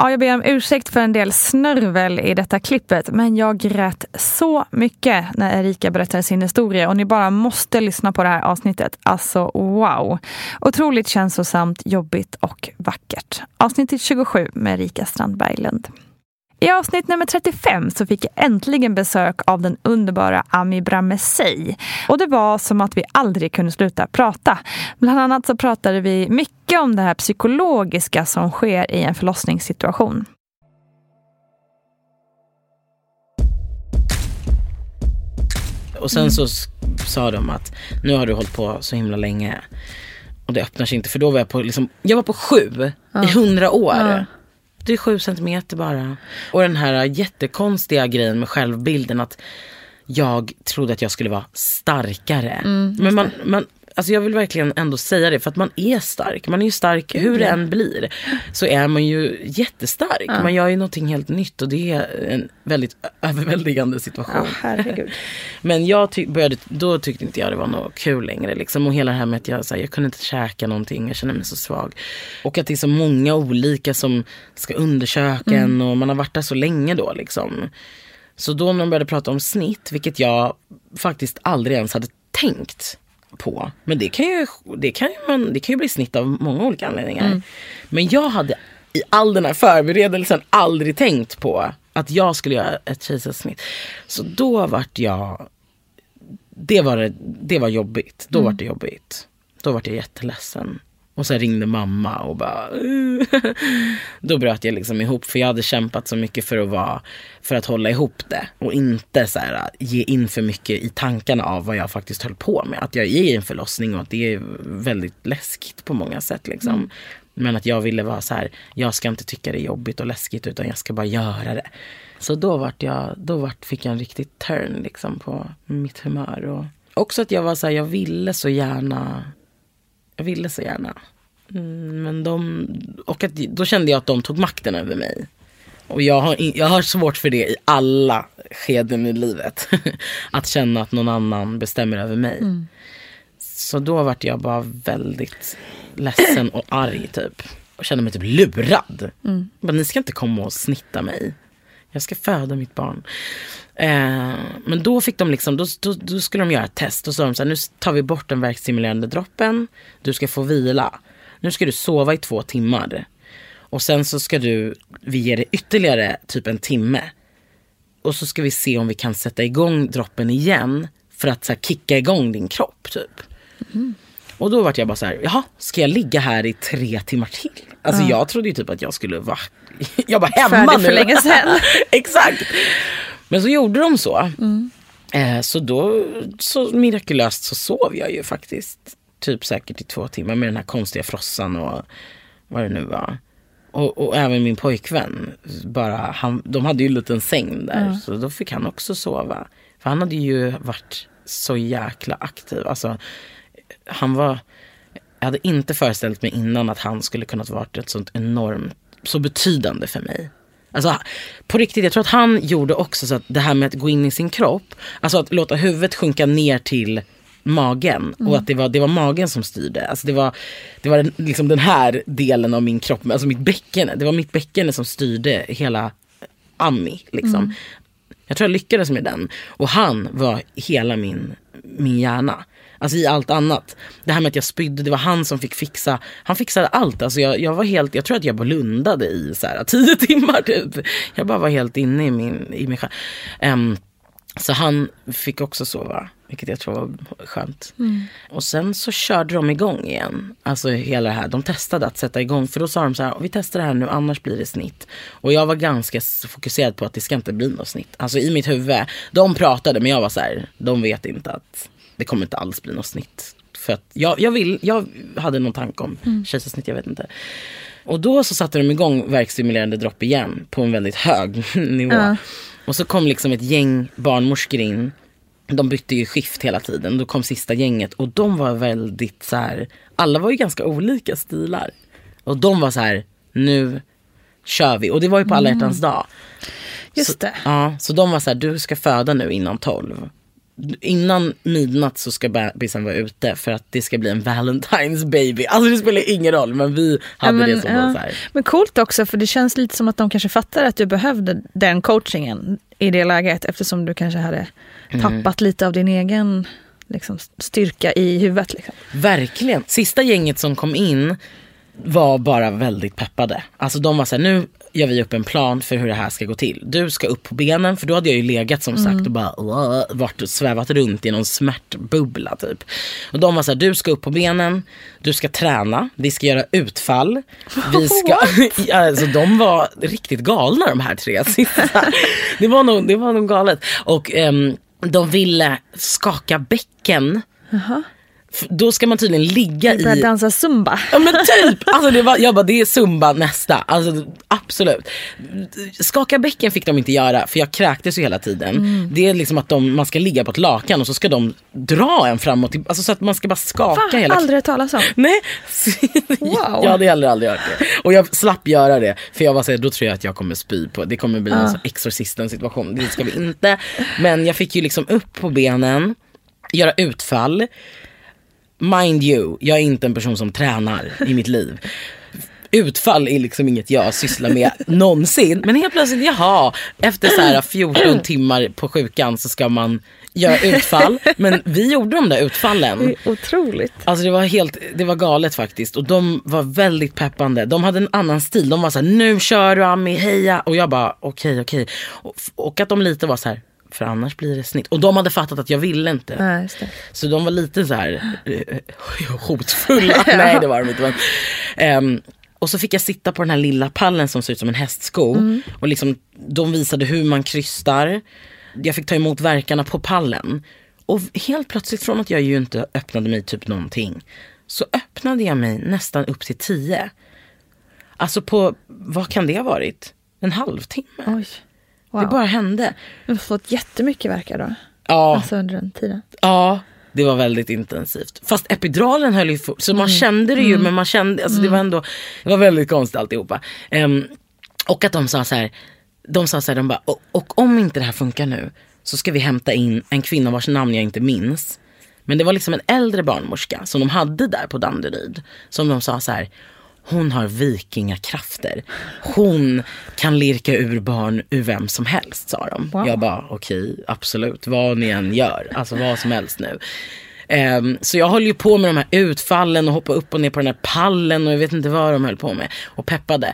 Ja, jag ber om ursäkt för en del snörvel i detta klippet, men jag grät så mycket när Erika berättade sin historia och ni bara måste lyssna på det här avsnittet. Alltså wow! Otroligt känslosamt, jobbigt och vackert. Avsnittet 27 med Erika Strandberglund. I avsnitt nummer 35 så fick jag äntligen besök av den underbara Ami Bramesey. Och det var som att vi aldrig kunde sluta prata. Bland annat så pratade vi mycket om det här psykologiska som sker i en förlossningssituation. Och sen så s- sa de att nu har du hållit på så himla länge. Och det öppnar sig inte. För då var jag på, liksom, jag var på sju i hundra år. Ja. Det är sju centimeter bara. Och den här jättekonstiga grejen med självbilden att jag trodde att jag skulle vara starkare. Mm, Men man, man, alltså jag vill verkligen ändå säga det för att man är stark. Man är ju stark hur det än blir. Så är man ju jättestark. Ja. Man gör ju någonting helt nytt och det är en väldigt överväldigande situation. Ja. Men jag ty- började, då tyckte inte jag det var något kul längre. Liksom. Och hela det här med att jag, så här, jag kunde inte käka någonting, jag kände mig så svag. Och att det är så många olika som ska undersöka Mm. en och man har varit där så länge då. Liksom. Så då när de började prata om snitt, vilket jag faktiskt aldrig ens hade tänkt på. Men det kan ju, det kan ju, man, det kan ju bli snitt av många olika anledningar. Mm. Men jag hade i all den här förberedelsen aldrig tänkt på att jag skulle göra ett kejsarsnitt. Så då vart jag, det var, det, det var jobbigt. Då Mm. var det jobbigt. Då var jag jätteledsen. Och sen ringde mamma och bara... Då bröt jag liksom ihop för jag hade kämpat så mycket för att vara för att hålla ihop det och inte så här, ge in för mycket i tankarna av vad jag faktiskt höll på med. Att jag är i en förlossning och att det är väldigt läskigt på många sätt. Liksom. Mm. Men att jag ville vara så här, jag ska inte tycka det är jobbigt och läskigt utan jag ska bara göra det. Så då, vart jag, då vart, fick jag en riktig turn liksom, på mitt humör. Och också att jag var så här, jag ville så gärna jag ville så gärna. Mm, men de, och att, då kände jag att de tog makten över mig. Och jag har, jag har svårt för det i alla skeden i livet. att känna att någon annan bestämmer över mig. Mm. Så då vart jag bara väldigt ledsen och arg typ. Och kände mig typ lurad. Mm. Men ni ska inte komma och snitta mig. Jag ska föda mitt barn. Eh, men då fick de liksom, då, då, då skulle de göra ett test och så sa de så här, nu tar vi bort den värkstimulerande droppen. Du ska få vila. Nu ska du sova i två timmar. Och sen så ska du, vi ger dig ytterligare typ en timme. Och så ska vi se om vi kan sätta igång droppen igen. För att så här, kicka igång din kropp typ. Och då vart jag bara så här, jaha, ska jag ligga här i tre timmar till? Alltså Ja. jag trodde ju typ att jag skulle vara, jag var hemma Färdig nu. för länge sedan. Exakt. Men så gjorde de så. Eh, så då, så mirakulöst så sov jag ju faktiskt. Typ säkert i två timmar med den här konstiga frossan och vad det nu var. Och, och även min pojkvän, bara, han, de hade ju en liten säng där. Ja. Så då fick han också sova. För han hade ju varit så jäkla aktiv. Alltså, han var, jag hade inte föreställt mig innan att han skulle kunnat vara ett sånt enormt, så betydande för mig. Alltså på riktigt, jag tror att han gjorde också så att det här med att gå in i sin kropp, alltså att låta huvudet sjunka ner till magen Mm. och att det var, det var magen som styrde. Alltså det var, det var den, liksom den här delen av min kropp, alltså mitt bäcken. Det var mitt bäcken som styrde hela Ami. Liksom. Mm. Jag tror jag lyckades med den. Och han var hela min, min hjärna. Alltså i allt annat. Det här med att jag spydde, det var han som fick fixa. Han fixade allt. Alltså jag, jag var helt, jag tror att jag blundade i så här, tio timmar typ. Jag bara var helt inne i min, i mig själv. Ehm, så han fick också sova, vilket jag tror var skönt. Mm. Och sen så körde de igång igen. Alltså hela det här. De testade att sätta igång. För då sa de så här, vi testar det här nu annars blir det snitt. Och jag var ganska fokuserad på att det ska inte bli något snitt. Alltså i mitt huvud. De pratade men jag var så här, de vet inte att det kommer inte alls bli något snitt. För att jag, jag, vill, jag hade någon tanke om Mm. kejsarsnitt, jag vet inte. Och då så satte de igång verkstimulerande dropp igen på en väldigt hög nivå. Ja. Och så kom liksom ett gäng barnmorskor in. De bytte ju skift hela tiden. Då kom sista gänget och de var väldigt så här. Alla var ju ganska olika stilar. Och de var så här, nu kör vi. Och det var ju på alla Mm. hjärtans dag. Just så, det. Ja, så de var så här, du ska föda nu innan tolv. Innan midnatt så ska bebisen vara ute för att det ska bli en Valentine's baby. Alltså det spelar ingen roll men vi hade Ja, men, det som ja. så här. Men coolt också för det känns lite som att de kanske fattar att du behövde den coachingen i det läget eftersom du kanske hade Mm. tappat lite av din egen liksom, styrka i huvudet. Liksom. Verkligen. Sista gänget som kom in var bara väldigt peppade. Alltså de var så här, nu gör vi upp en plan för hur det här ska gå till. Du ska upp på benen, för då hade jag ju legat som sagt Mm. och bara "Åh", varit och svävat runt i någon smärtbubbla typ. Och de var så här, du ska upp på benen, du ska träna, vi ska göra utfall. Vi ska, alltså de var riktigt galna de här tre sista. Det var nog, det var nog galet. Och ehm, de ville skaka bäcken Jaha. F- Då ska man tydligen ligga i... dansa zumba. Ja men typ! Alltså det var, jag bara det är zumba nästa. Alltså absolut. Skaka bäcken fick de inte göra för jag kräktes ju hela tiden. Mm. Det är liksom att de, man ska ligga på ett lakan och så ska de dra en framåt. Alltså så att man ska bara skaka Fan, hela aldrig hört talas om. Nej. Wow. Jag hade heller aldrig hört det. Och jag slapp göra det. För jag var såhär, då tror jag att jag kommer spy på. Det kommer bli en Ja. sån exorcisten situation. Det ska vi inte. Men jag fick ju liksom upp på benen, göra utfall. Mind you, jag är inte en person som tränar i mitt liv. Utfall är liksom inget jag sysslar med någonsin. Men helt plötsligt, jaha, efter så här 14 timmar på sjukan så ska man göra utfall. Men vi gjorde de där utfallen. Otroligt. Alltså det var helt, det var galet faktiskt. Och de var väldigt peppande. De hade en annan stil. De var så här, nu kör du Ami, heja. Och jag bara, okej, okej. Och, och att de lite var så här, för annars blir det snitt. Och de hade fattat att jag ville inte. Det. Så de var lite så här eh, hotfulla. Nej det var de inte. Men, ehm, och så fick jag sitta på den här lilla pallen som ser ut som en hästsko. Mm. Och liksom, de visade hur man krystar. Jag fick ta emot verkarna på pallen. Och helt plötsligt från att jag ju inte öppnade mig typ någonting. Så öppnade jag mig nästan upp till tio. Alltså på, vad kan det ha varit? En halvtimme. Oj. Det bara hände. Du har fått jättemycket verkar då. Ja. Alltså under den tiden. Ja, det var väldigt intensivt. Fast epiduralen höll ju for- så man kände det ju Mm. men man kände, alltså det var ändå, det var väldigt konstigt alltihopa. Um, och att de sa så här, de sa så här, de bara, och, och om inte det här funkar nu så ska vi hämta in en kvinna vars namn jag inte minns. Men det var liksom en äldre barnmorska som de hade där på Danderyd. Som de sa så här, hon har vikingakrafter. Hon kan lirka ur barn ur vem som helst sa de. Wow. Jag bara okej, absolut, vad ni än gör, alltså vad som helst nu. Ehm, så jag höll ju på med de här utfallen och hoppade upp och ner på den här pallen och jag vet inte vad de höll på med. Och peppade.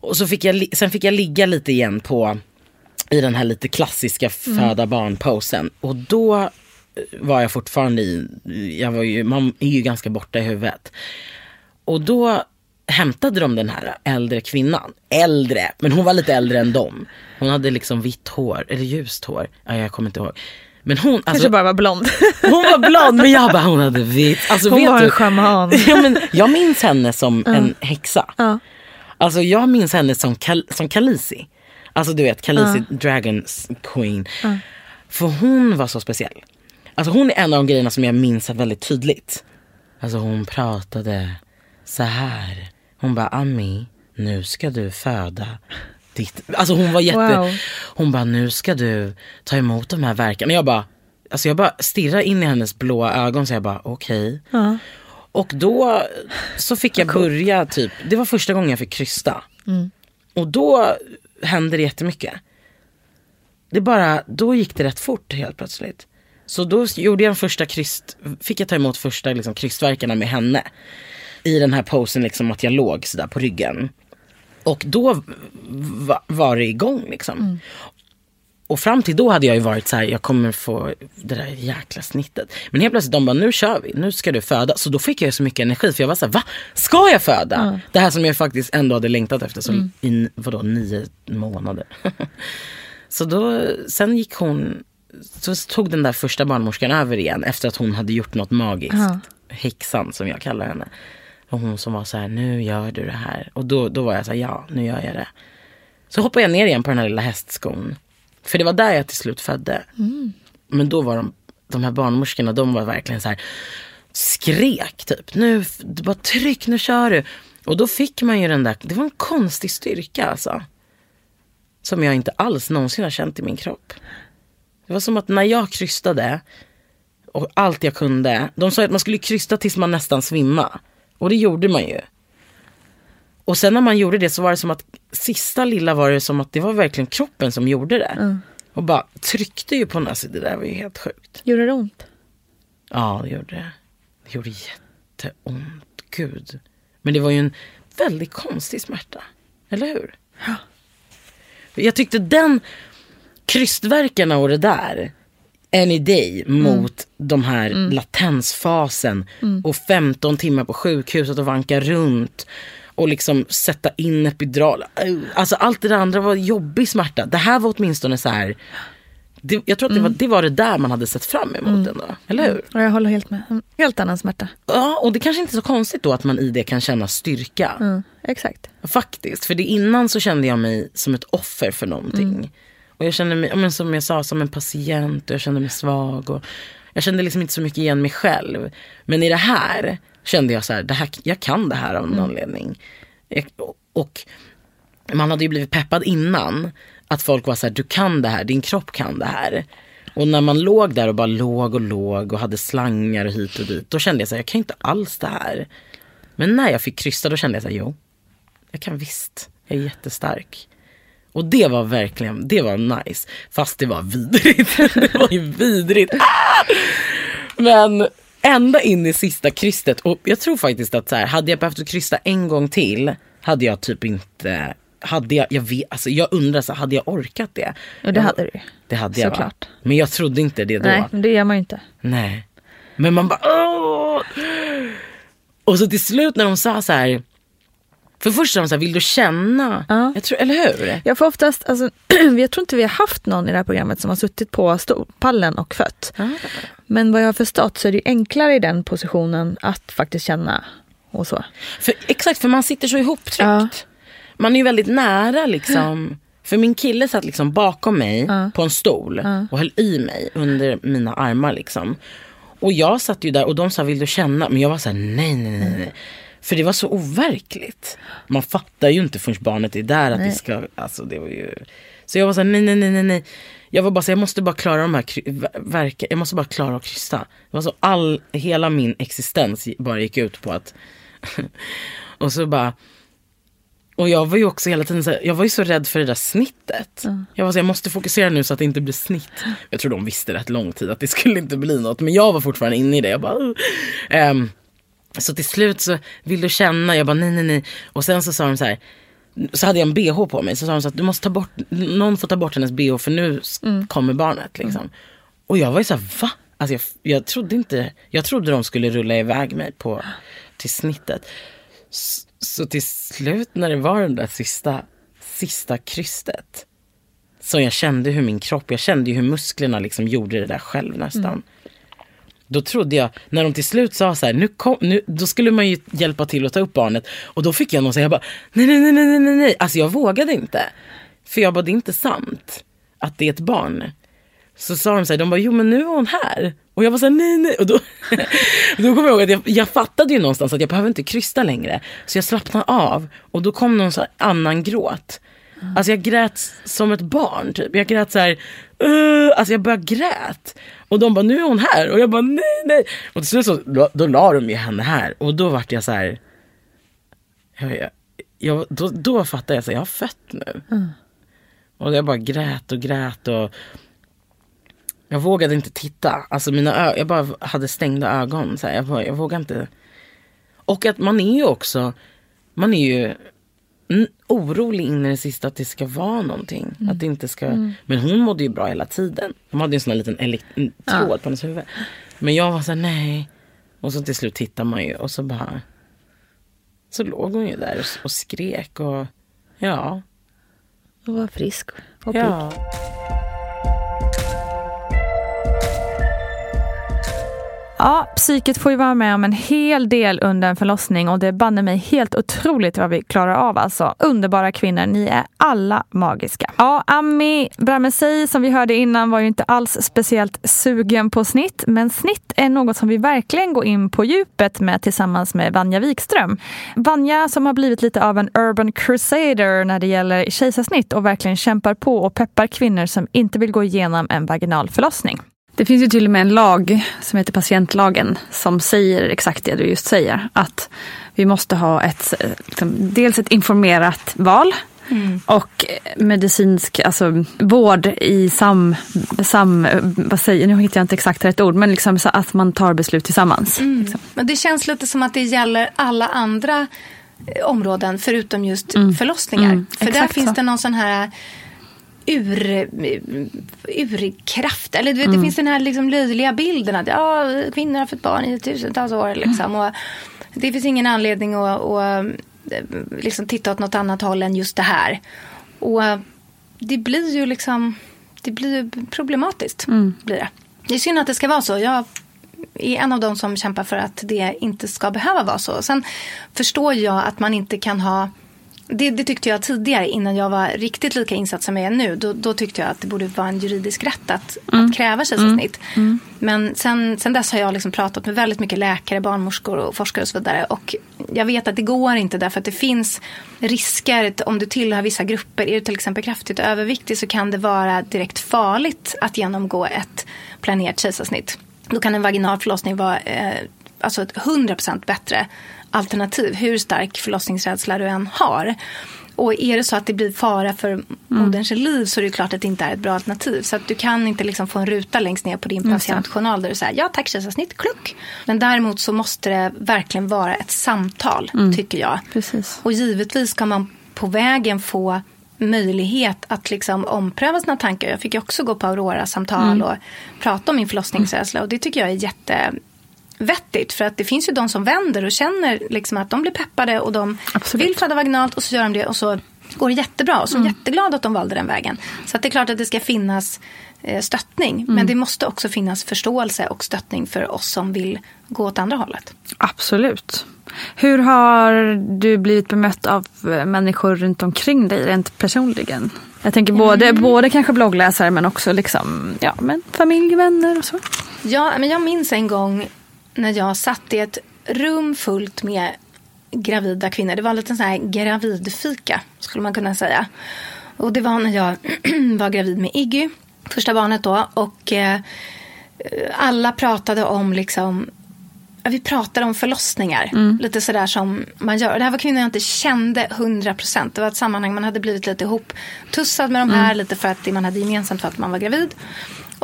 Och så fick jag, sen fick jag ligga lite igen på i den här lite klassiska Mm. föda barn-posen. Och då eh, var jag fortfarande i, jag var ju, man är ju ganska borta i huvudet. Och då hämtade de den här äldre kvinnan. Äldre, men hon var lite äldre än dem. Hon hade liksom vitt hår, eller ljust hår. Ja, jag kommer inte ihåg. Men hon, alltså, Kanske bara var blond. hon var blond men jag bara hon hade vitt. Alltså, Hon vet var du? en shaman. Ja, men jag minns henne som Ja. en häxa. Ja. Alltså jag minns henne som, Kal- som Khaleesi. Alltså du vet Khaleesi, Ja. Dragons Queen. Ja. För hon var så speciell. Alltså hon är en av de grejerna som jag minns väldigt tydligt. Alltså hon pratade så här. Hon bara Ami, nu ska du föda ditt... Alltså hon var jätte... Wow. Hon bara nu ska du ta emot de här verkarna. Jag bara, alltså jag bara stirrar in i hennes blåa ögon så jag bara okej. Ja. Och då så fick jag börja typ, det var första gången jag fick krysta. Mm. Och då hände det jättemycket. Det bara, då gick det rätt fort helt plötsligt. Så då gjorde jag en första kryst, fick jag ta emot första liksom, krystverkarna med henne. I den här posen liksom att jag låg sådär på ryggen. Och då va, var det igång liksom. Och fram till då hade jag ju varit så här, jag kommer få det där jäkla snittet. Men helt plötsligt de bara, nu kör vi, nu ska du föda. Så då fick jag så mycket energi för jag var så här, va? Ska jag föda? Ja. Det här som jag faktiskt ändå hade längtat efter så Mm. i, vadå, nio månader. så då, sen gick hon, så tog den där första barnmorskan över igen efter att hon hade gjort något magiskt. Ja. Häxan som jag kallar henne. Och hon som var så här, nu gör du det här. Och då, då var jag så här, ja, nu gör jag det. Så hoppade jag ner igen på den här lilla hästskon. För det var där jag till slut födde. Mm. Men då var de, de här barnmorskorna, de var verkligen så här, skrek typ. Nu, bara tryck, nu kör du. Och då fick man ju den där, det var en konstig styrka alltså. Som jag inte alls någonsin har känt i min kropp. Det var som att när jag krystade och allt jag kunde. De sa att man skulle krysta tills man nästan svimma. Och det gjorde man ju. Och sen när man gjorde det så var det som att sista lilla var det som att det var verkligen kroppen som gjorde det. Mm. Och bara tryckte ju på den. Alltså det där var ju helt sjukt. Gjorde det ont? Ja det gjorde det. Det gjorde jätteont. Gud. Men det var ju en väldigt konstig smärta. Eller hur? Ja. Jag tyckte den krystverkarna och det där. Any day mot de här Mm. latensfasen. Mm. Och 15 timmar på sjukhuset och vanka runt. Och liksom sätta in epidural. Alltså allt det där andra var jobbig smärta. Det här var åtminstone så här det, jag tror att det, var, det var det där man hade sett fram emot Mm. ändå. Eller hur? Ja, jag håller helt med. En helt annan smärta. Ja, och det kanske inte är så konstigt då att man i det kan känna styrka. Mm, exakt. Faktiskt, för det innan så kände jag mig som ett offer för någonting. Mm. Och jag kände mig, men som jag sa, som en patient och jag kände mig svag. Och jag kände liksom inte så mycket igen mig själv. Men i det här kände jag så här, det här jag kan det här av någon Mm. anledning. Jag, och man hade ju blivit peppad innan. Att folk var så här, du kan det här, din kropp kan det här. Och när man låg där och bara låg och låg och hade slangar hit och dit. Då kände jag så här, jag kan inte alls det här. Men när jag fick krysta då kände jag så här, jo, jag kan visst. Jag är jättestark. Och det var verkligen, det var nice. Fast det var vidrigt. det var ju vidrigt. Ah! Men ända in i sista krystet. Och jag tror faktiskt att så här, hade jag behövt krysta en gång till. Hade jag typ inte, hade jag, jag vet, alltså jag undrar så hade jag orkat det? Ja, det hade du. Det hade jag Såklart. va? Men jag trodde inte det då. Nej, men det gör man ju inte. Nej. Men man bara åh! Och så till slut när de sa så här. För först sa de så här, vill du känna? Jag tror, eller hur? Jag får oftast, alltså, jag tror inte vi har haft någon i det här programmet som har suttit på pallen och fött. Men vad jag har förstått så är det enklare i den positionen att faktiskt känna och så. För, exakt, för man sitter så ihoptryckt. Man är ju väldigt nära liksom. För min kille satt liksom bakom mig på en stol Ja. och höll i mig under mina armar liksom. Och jag satt ju där och de sa vill du känna? Men jag var så här nej nej nej. nej. För det var så overkligt. Man fattar ju inte förrän barnet är där att Nej. det ska, alltså det var ju. Så jag var så här nej nej nej nej. Jag var bara så jag måste bara klara de här kry- ver- verka, jag måste bara klara att krysta. Det var så all, hela min existens bara gick ut på att och så bara och jag var ju också hela tiden så här, jag var ju så rädd för det där snittet. Jag var så här, jag måste fokusera nu så att det inte blir snitt. Jag tror de visste rätt lång tid att det skulle inte bli något. Men jag var fortfarande inne i det. Jag bara, "Uh." Så till slut så, vill du känna? Jag bara nej nej nej. Och sen så sa de så här, så hade jag en bh på mig. Så sa de så att du måste ta bort, någon får ta bort hennes bh för nu Mm. kommer barnet. Liksom. Och jag var ju så här, va? Alltså jag, jag trodde inte, jag trodde de skulle rulla iväg mig på, till snittet. S- Så till slut när det var den där sista, sista krystet. Så jag kände hur min kropp, jag kände hur musklerna liksom gjorde det där själv nästan. Mm. Då trodde jag, när de till slut sa så här, nu kom, nu, då skulle man ju hjälpa till att ta upp barnet. Och då fick jag någon säga, jag bara, nej, nej, nej, nej, nej, nej. Alltså jag vågade inte. För jag bara, det är inte sant att det är ett barn. Så sa de så här, de bara, jo men nu är hon här. Och jag var så här, nej, nej. Och då, då kommer jag ihåg att jag, jag fattade ju någonstans att jag behöver inte krysta längre. Så jag slappnade av. Och då kom någon så här annan gråt. Alltså jag grät som ett barn typ. Jag grät så här, "Ugh", alltså jag bara grät. Och de bara, nu är hon här. Och jag bara, nej, nej. Och till slut så, då, då la de ju henne här. Och då vart jag så här, jag, jag, då, då fattade jag så här, jag har fött nu. Och jag bara grät och grät och jag vågade inte titta. Alltså mina ö- jag bara hade stängda ögon. Så här. Jag, bara, jag vågade inte. Och att man är ju också, man är ju mm, orolig in i det sista att det ska vara någonting. Att det inte ska, Mm. Men hon mådde ju bra hela tiden. De hade ju en sån här liten tråd Ja. på hennes huvud. Men jag var så här, nej. Och så till slut tittar man ju och så bara. Så låg hon ju där och, och skrek och ja. Och var frisk och pigg. Ja, Ja, psyket får ju vara med om en hel del under en förlossning och det är banne mig helt otroligt vad vi klarar av alltså. Underbara kvinnor, ni är alla magiska. Ja, Ami Bramesei som vi hörde innan var ju inte alls speciellt sugen på snitt, men snitt är något som vi verkligen går in på djupet med tillsammans med Vanja Wikström. Vanja som har blivit lite av en urban crusader när det gäller kejsarsnitt och verkligen kämpar på och peppar kvinnor som inte vill gå igenom en vaginal förlossning. Det finns ju till och med en lag som heter patientlagen som säger exakt det du just säger. Att vi måste ha ett, liksom, dels ett informerat val och medicinsk alltså, vård i sam, sam... Vad säger Nu hittar jag inte exakt rätt ord, men liksom så att man tar beslut tillsammans. Mm. Men det känns lite som att det gäller alla andra eh, områden förutom just förlossningar. Mm, För där exakt finns så. det någon sån här ur, urkraft. Eller du vet, Mm. det finns den här liksom löjliga bilden att ja, kvinnor har fått barn i tusentals år. Liksom, och det finns ingen anledning att, att eh, liksom titta åt något annat håll än just det här. Och det blir ju liksom det blir problematiskt. Mm. Blir det. det är synd att det ska vara så. Jag är en av de som kämpar för att det inte ska behöva vara så. Sen förstår jag att man inte kan ha det, det, tyckte jag tidigare innan jag var riktigt lika insatt som jag är nu. Då, då tyckte jag att det borde vara en juridisk rätt att, Mm. att kräva kejsarsnitt. Mm. Men sen, sen dess har jag liksom pratat med väldigt mycket läkare, barnmorskor och forskare och så vidare. Och jag vet att det går inte därför att det finns risker. Om du tillhör vissa grupper, är du till exempel kraftigt överviktig så kan det vara direkt farligt att genomgå ett planerat kejsarsnitt. Då kan en vaginal förlossning vara eh, alltså ett 100% bättre alternativ. Hur stark förlossningsrädsla du än har. Och är det så att det blir fara för moderns liv så är det klart att det inte är ett bra alternativ. Så att du kan inte liksom få en ruta längst ner på din patientjournal där du säger ja tack kejsarsnitt, kluck. Men däremot så måste det verkligen vara ett samtal Mm. tycker jag. Precis. Och givetvis ska man på vägen få möjlighet att liksom ompröva sina tankar. Jag fick ju också gå på Aurora-samtal Mm. och prata om min förlossningsrädsla. Och det tycker jag är jättevettigt. För att det finns ju de som vänder och känner liksom att de blir peppade och de vill föda vaginalt och så gör de det och så går det jättebra. Och så är Mm. jätteglada att de valde den vägen. Så att det är klart att det ska finnas eh, stöttning. Mm. Men det måste också finnas förståelse och stöttning för oss som vill gå åt andra hållet. Absolut. Hur har du blivit bemött av eh, människor runt omkring dig rent personligen? Jag tänker både, Mm. både kanske bloggläsare men också liksom, ja, men familj, vänner och så. Ja, men jag minns en gång när jag satt i ett rum fullt med gravida kvinnor. Det var en liten sån här gravidfika, skulle man kunna säga. Och det var när jag var gravid med Iggy, första barnet då. Och eh, alla pratade om liksom vi pratade om förlossningar. Mm. Lite sådär som man gör. Och det här var kvinnor jag inte kände 100%. Det var ett sammanhang man hade blivit lite ihop tussad med de här. Mm. Lite för att det man hade gemensamt för att man var gravid.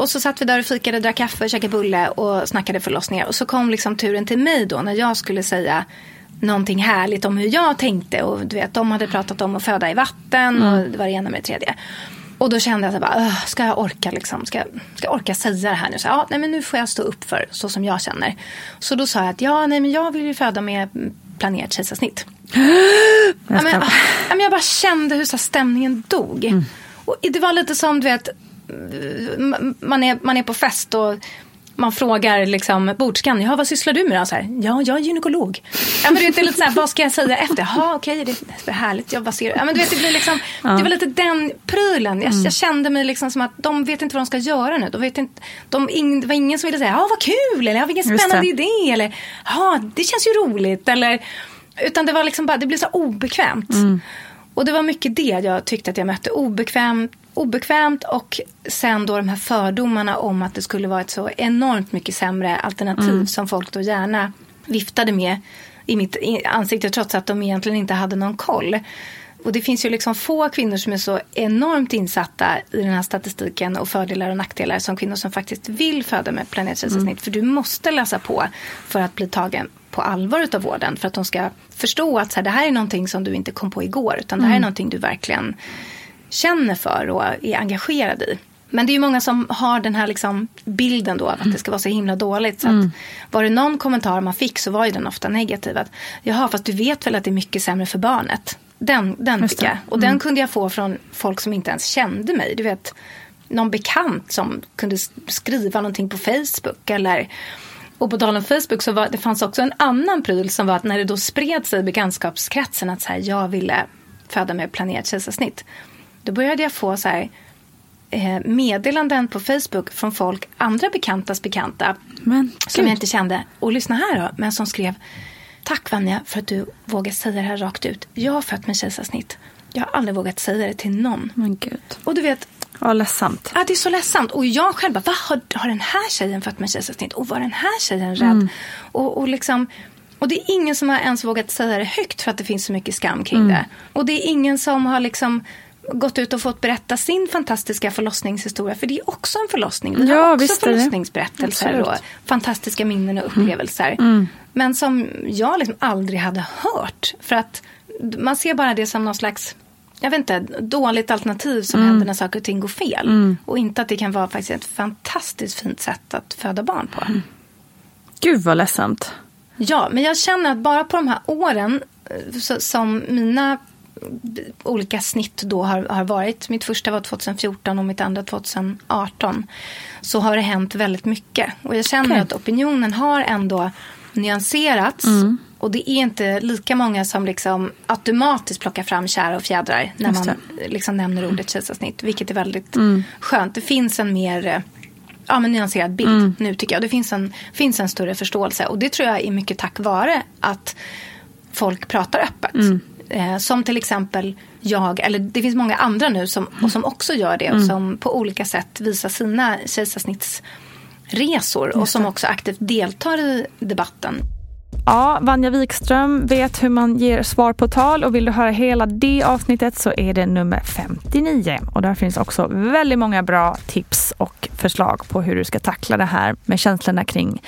Och så satt vi där och fikade, drack kaffe, käkade bulle och snackade förlossningar. Och så kom liksom turen till mig då när jag skulle säga någonting härligt om hur jag tänkte. Och du vet, de hade pratat om att föda i vatten Mm. och det var det ena med det tredje. Och då kände jag så bara, "Ugh, ska jag orka liksom, ska, ska jag orka säga det här nu? Så, ja, nej men nu får jag stå upp för så som jag känner. Så då sa jag att ja, nej men jag vill ju föda med planerat kejsarsnitt. Ja, men, ja, men jag bara kände hur så stämningen dog. Och det var lite som, du vet, man är, man är på fest och man frågar liksom bordskan, ja vad sysslar du med då? Så här, ja, jag är gynekolog. Ja, men du vet, det är lite så här, vad ska jag säga efter? Jaha, okej, det är härligt. Jag, vad ser du? Ja, men du vet, det, blir liksom, Ja. det var lite den prylen. Jag, Mm. jag kände mig liksom som att de vet inte vad de ska göra nu. De vet inte, de, det var ingen som ville säga, ja vad kul, eller ja, vilken spännande idé, eller ja, det känns ju roligt, eller utan det var liksom bara, det blev så obekvämt. Mm. Och det var mycket det jag tyckte att jag mötte. Obekvämt, obekvämt och sen då de här fördomarna om att det skulle vara ett så enormt mycket sämre alternativ Mm. som folk då gärna viftade med i mitt ansikte trots att de egentligen inte hade någon koll. Och det finns ju liksom få kvinnor som är så enormt insatta i den här statistiken och fördelar och nackdelar som kvinnor som faktiskt vill föda med planetkejsarsnitt. Mm. För du måste läsa på för att bli tagen på allvar utav vården. För att de ska förstå att så här, det här är någonting som du inte kom på igår. Utan det här är Mm. någonting du verkligen känner för och är engagerad i. Men det är ju många som har den här liksom bilden då av att det ska vara så himla dåligt. Så Mm. var det någon kommentar man fick så var ju den ofta negativ. Att, Jaha, fast du vet väl att det är mycket sämre för barnet. Den, den fick jag. Och den Mm. kunde jag få från folk som inte ens kände mig. Du vet, någon bekant som kunde skriva någonting på Facebook. Eller, och på tal om Facebook så var, det fanns också en annan pryl som var att när det då spred sig i bekantskapskretsen att så här, jag ville föda med planerat kejsarsnitt. Då började jag få så här, eh, meddelanden på Facebook från folk, andra bekantas bekanta Men, som jag inte kände. Och lyssna här då, men som skrev Tack Vanja för att du vågar säga det här rakt ut. Jag har fött med kejsarsnitt. Jag har aldrig vågat säga det till någon. Men gud. Och du vet, Ja, ledsamt. Ja, det är så ledsamt. Och jag själv bara, vad har, har den här tjejen fött med kejsarsnitt? Och var den här tjejen rädd? Mm. Och, och, liksom, och det är ingen som har ens vågat säga det högt för att det finns så mycket skam kring Mm. det. Och det är ingen som har liksom gått ut och fått berätta sin fantastiska förlossningshistoria. För det är också en förlossning. Vi Ja, har också förlossningsberättelser och fantastiska minnen och upplevelser. Mm. Men som jag liksom aldrig hade hört. För att man ser bara det som någon slags jag vet inte, dåligt alternativ som Mm. händer när saker och ting går fel. Mm. Och inte att det kan vara faktiskt ett fantastiskt fint sätt att föda barn på. Gud vad ledsamt. Ja, men jag känner att bara på de här åren eh, så, som mina olika snitt då har, har varit. Mitt första var 2014 och mitt andra 2018. Så har det hänt väldigt mycket. Och jag känner Okej. att opinionen har ändå nyanserats. Mm. Och det är inte lika många som liksom automatiskt plockar fram kära och fjädrar när man liksom nämner ordet kejsarsnitt. Vilket är väldigt Mm. skönt. Det finns en mer eh, ja, men nyanserad bild Mm. nu tycker jag. Det finns en, finns en större förståelse. Och det tror jag är mycket tack vare att folk pratar öppet. Mm. Eh, som till exempel jag, eller det finns många andra nu som, och som också gör det. Och Mm. som på olika sätt visar sina kejsarsnittsresor. Och som också aktivt deltar i debatten. Ja, Vanja Wikström vet hur man ger svar på tal och vill du höra hela det avsnittet så är det nummer 59. Och där finns också väldigt många bra tips och förslag på hur du ska tackla det här med känslorna kring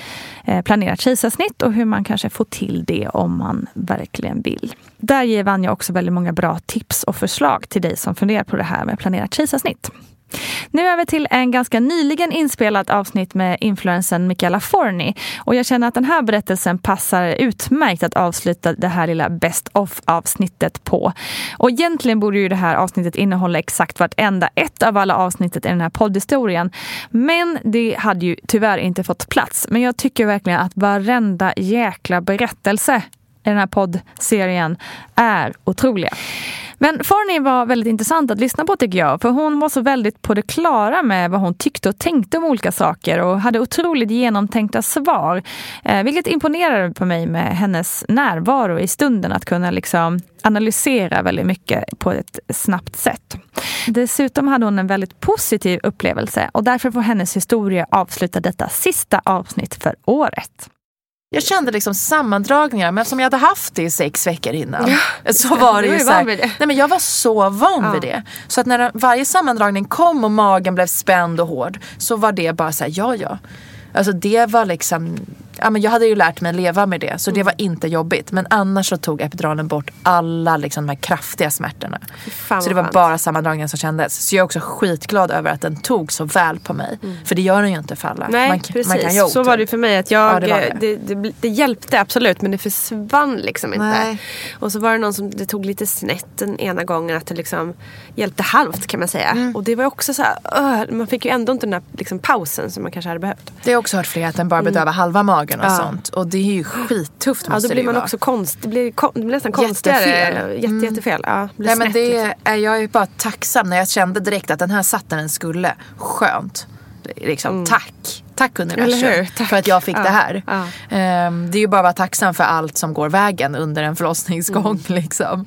eh, planerat kejsarsnitt och hur man kanske får till det om man verkligen vill. Där ger Vanja också väldigt många bra tips och förslag till dig som funderar på det här med planerat kejsarsnitt. Nu över till en ganska nyligen inspelat avsnitt med influensen Michaela Forni. Och jag känner att den här berättelsen passar utmärkt att avsluta det här lilla best of avsnittet på. Och egentligen borde ju det här avsnittet innehålla exakt vartenda ett av alla avsnittet i den här poddhistorien. Men det hade ju tyvärr inte fått plats. Men jag tycker verkligen att varenda jäkla berättelse i den här poddserien är otroliga. Men Farney var väldigt intressant att lyssna på tycker jag. För hon var så väldigt på det klara med vad hon tyckte och tänkte om olika saker och hade otroligt genomtänkta svar. Eh, vilket imponerade på mig med hennes närvaro i stunden. Att kunna liksom analysera väldigt mycket på ett snabbt sätt. Dessutom hade hon en väldigt positiv upplevelse och därför får hennes historia avsluta detta sista avsnitt för året. Jag kände liksom sammandragningar, men som jag hade haft det i sex veckor innan. Ja, så var det ju så här, nej men jag var så van Ja. vid det. Så att när varje sammandragning kom och magen blev spänd och hård så var det bara så här, ja ja. Alltså det var liksom, ja men jag hade ju lärt mig leva med det så Mm. det var inte jobbigt. Men annars så tog epiduralen bort alla liksom de här kraftiga smärtorna. Fan så det var bara sammandragningen som kändes. Så jag är också skitglad över att den tog så väl på mig. För det gör den ju inte för alla. Mm. Nej, man, precis. man kan ju så var det för mig. att jag, Ja, det det. det. Det, det, hjälpte absolut men det försvann liksom inte. Nej. Och så var det någon som det tog lite snett den ena gången att det liksom hjälpte halvt kan man säga. Mm. Och det var också så här, öh, man fick ju ändå inte den här liksom, pausen som man kanske hade behövt. Det har jag också hört flera att den bara bedövar halva magen och Mm. Ja. sånt. Och det är ju skittufft Ja, måste då det blir ju man vara. också konst, det blir, kon, det blir nästan konstigare. Jättefel. Jätte, Mm. Jättefel. Ja, det Nej men det liksom. är jag är bara tacksam när jag kände direkt att den här satt där den skulle. Skönt. Liksom, Tack. Tack universum Mm. Tack. för att jag fick Ja. det här. Ja. Ehm, det är ju bara att vara tacksam för allt som går vägen under en förlossningsgång. Mm. Liksom.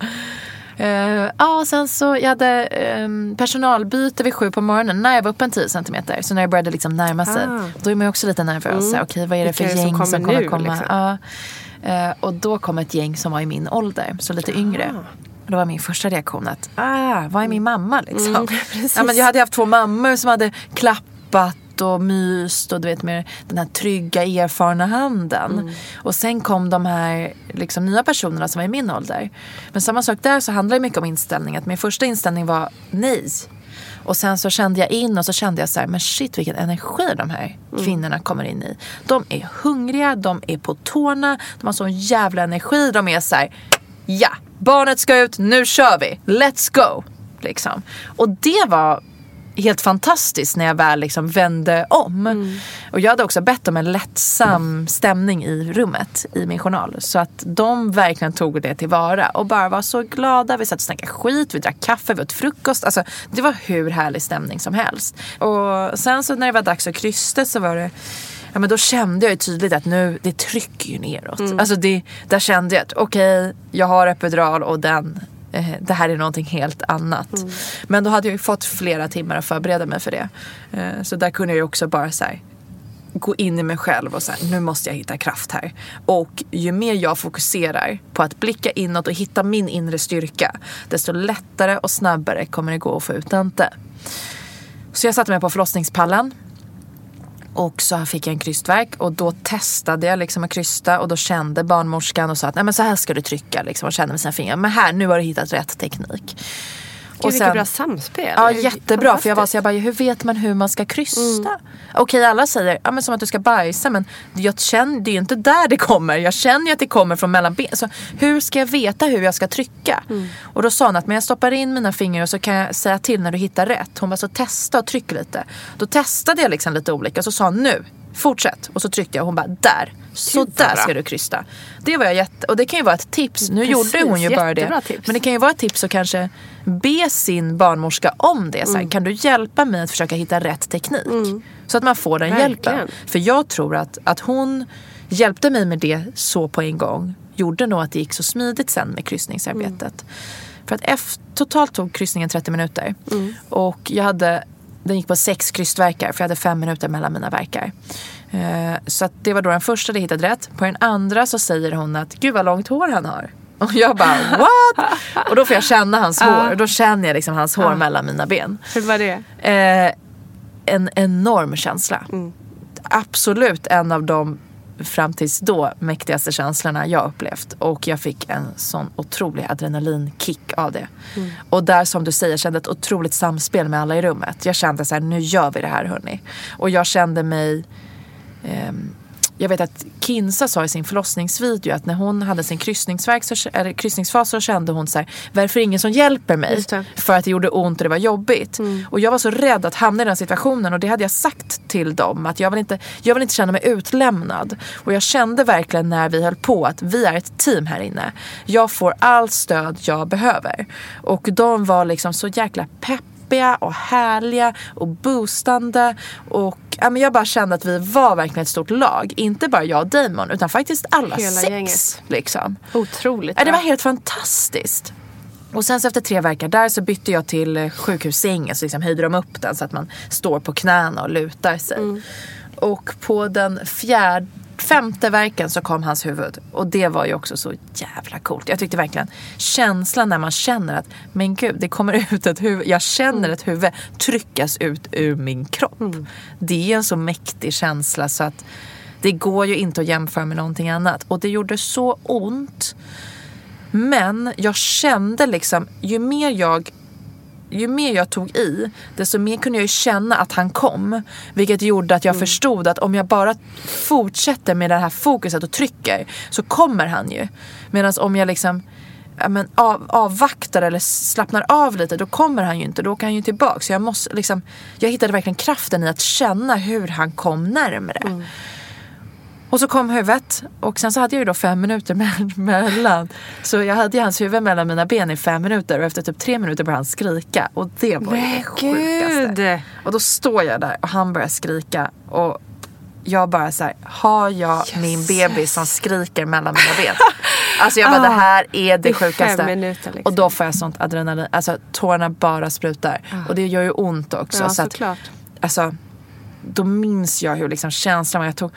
Uh, ja, sen så jag hade um, personalbyte vid sju på morgonen när jag var uppe en 10 centimeter. Så när jag började liksom närma sig. Ah. Då är man också lite nervös. Mm. Okej, vad är det för det som gäng som kommer kommer, nu, komma? liksom? Eh, och då kom ett gäng som var i min ålder, så lite yngre. Och då var min första reaktion att, ah, vad är min mamma liksom? Mm, ja, men jag hade haft två mammor som hade klappat och myst och du vet med den här trygga erfarna handen. Mm. Och sen kom de här liksom, nya personerna som var i min ålder. Men samma sak där så handlar det mycket om inställning. Att min första inställning var nej. Och sen så kände jag in och så kände jag så här, men shit vilken energi de här kvinnorna kommer in i. De är hungriga, de är på tårna, de har sån jävla energi. De är så här, ja, barnet ska ut, nu kör vi, let's go. Liksom. Och det var helt fantastiskt när jag väl liksom vände om. Och jag hade också bett om en lättsam stämning i rummet i min journal. Så att de verkligen tog det tillvara och bara var så glada. Vi satt och snackade skit, vi drack kaffe, vi åt frukost. Alltså, det var hur härlig stämning som helst. Och sen så när det var dags att krysta så var det Ja men då kände jag ju tydligt att nu, det trycker ju neråt. Alltså det, där kände jag att okej, jag har epidural och den det här är någonting helt annat. Men då hade jag ju fått flera timmar att förbereda mig för det. Eh, så där kunde jag ju också bara så här, gå in i mig själv och säga nu måste jag hitta kraft här. Och ju mer jag fokuserar på att blicka inåt och hitta min inre styrka desto lättare och snabbare kommer det gå att få ut Dante. Så jag satte mig på förlossningspallen och så fick jag en krystverk och då testade jag liksom att krysta och då kände barnmorskan och sa att Nej, men så här ska du trycka liksom, och kände med sina fingrar. Men här, nu har du hittat rätt teknik. Och vilket bra samspel. Ja, jättebra. För jag var så jag bara, hur vet man hur man ska krysta? Mm. Okej, alla säger ja, men som att du ska bajsa men jag känner, det är ju inte där det kommer. Jag känner ju att det kommer från mellan ben. Så hur ska jag veta hur jag ska trycka? Mm. Och då sa hon att men jag stoppar in mina fingrar och så kan jag säga till när du hittar rätt. Hon bara, så testa och tryck lite. Då testade jag liksom lite olika så sa hon nu, fortsätt. Och så tryckte jag och hon bara, där. Så där ska du krysta. Det var jag jätte... Och det kan ju vara ett tips. Nu Precis, gjorde hon ju bara det. tips. Men det kan ju vara ett tips att kanske be sin barnmorska om det. Så här, Mm. Kan du hjälpa mig att försöka hitta rätt teknik? Så att man får den Verkligen. hjälpen. För jag tror att, att hon hjälpte mig med det så på en gång. Gjorde nog att det gick så smidigt sen med kryssningsarbetet. För att efter, totalt tog kryssningen 30 minuter. Och jag hade, den gick på sex krystverkar för jag hade fem minuter mellan mina verkar. Eh, så det var då den första det hittade rätt. På den andra så säger hon att gud vad långt hår han har. Och jag bara what? Och då får jag känna hans hår. Och då känner jag liksom hans hår Ja. mellan mina ben. Hur var det? Eh, en enorm känsla. Mm. Absolut en av de fram tills då mäktigaste känslorna jag upplevt. Och jag fick en sån otrolig adrenalinkick av det. Mm. Och där som du säger kände ett otroligt samspel med alla i rummet. Jag kände så här, nu gör vi det här hörni. Och jag kände mig ehm, jag vet att Kinsa sa i sin förlossningsvideo att när hon hade sin kryssningsverk så, eller kryssningsfas så kände hon så här, varför är ingen som hjälper mig? För att det gjorde ont och det var jobbigt. Och jag var så rädd att hamna i den situationen och det hade jag sagt till dem att jag vill inte, jag vill inte känna mig utlämnad. Och jag kände verkligen när vi höll på att vi är ett team här inne. Jag får allt stöd jag behöver. Och de var liksom så jäkla pepp peppiga och härliga och boostande. Och ja, men jag bara kände att vi var verkligen ett stort lag. Inte bara jag och Damon utan faktiskt alla Hela sex. gänget. Liksom. Otroligt Ja, det var helt fantastiskt. Och sen så efter tre veckor där så bytte jag till eh, sjukhussängen. Så liksom höjde de upp den så att man står på knäna och lutar sig. Mm. Och på den fjärde, femte verken så kom hans huvud. Och det var ju också så jävla coolt. Jag tyckte verkligen känslan när man känner att men gud det kommer ut ett huvud. Jag känner ett huvud tryckas ut ur min kropp. Det är en så mäktig känsla så att det går ju inte att jämföra med någonting annat. Och det gjorde så ont. Men jag kände liksom, ju mer jag ju mer jag tog i, desto mer kunde jag ju känna att han kom. Vilket gjorde att jag förstod att om jag bara fortsätter med det här fokuset och trycker så kommer han ju. Medan om jag liksom ja, men av, avvaktar eller slappnar av lite då kommer han ju inte. Då åker han ju tillbaka. Så jag, måste, liksom, jag hittade verkligen kraften i att känna hur han kom närmre. Och så kom huvudet och sen så hade jag ju då fem minuter me- mellan. Så jag hade ju hans huvud mellan mina ben i fem minuter och efter typ tre minuter började han skrika. Och det var ju det sjukaste. Och då står jag där och han börjar skrika och jag bara så här, har jag min bebis som skriker mellan mina ben? Alltså jag bara, Ah, det här är det i fem sjukaste. minuter, liksom. Och då får jag sånt adrenalin, alltså tårarna bara sprutar. Och det gör ju ont också. Ja, så att, såklart. alltså, då minns jag hur liksom känslan var. Jag tog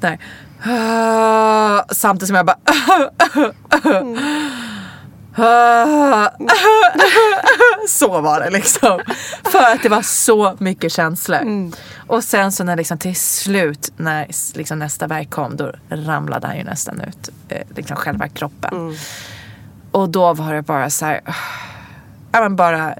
där. ah, samtidigt som jag bara ah, Så var det liksom. För att det var så mycket känslor. Och sen så när liksom till slut när liksom nästa verk kom då ramlade han ju nästan ut. Eh, liksom själva kroppen. Och då var det bara så här. Ja men bara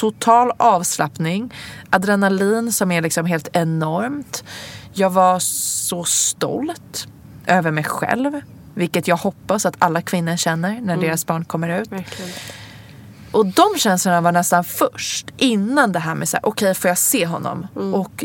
total avslappning. Adrenalin som är liksom helt enormt. Jag var så stolt över mig själv. Vilket jag hoppas att alla kvinnor känner när Mm. deras barn kommer ut. Verkligen. Och de känslorna var nästan först. Innan det här med så här, okej får jag se honom? Och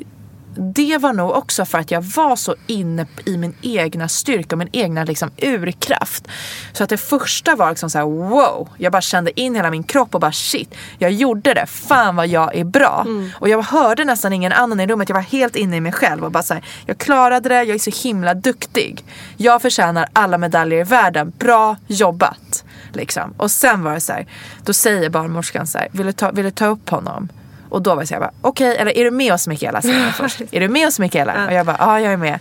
det var nog också för att jag var så inne i min egna styrka och min egna liksom urkraft. Så att det första var liksom så här, wow. Jag bara kände in hela min kropp och bara shit. Jag gjorde det. Fan vad jag är bra. Och jag hörde nästan ingen annan i rummet. Jag var helt inne i mig själv och bara så här, jag klarade det. Jag är så himla duktig. Jag förtjänar alla medaljer i världen. Bra jobbat. Liksom. Och sen var det så här, då säger barnmorskan så här, vill du ta, vill du ta upp honom? Och då var jag så här, bara, okej, eller är du med oss Mikaela? säger hon först. Är du med oss Mikaela? Och jag bara, ja jag är med.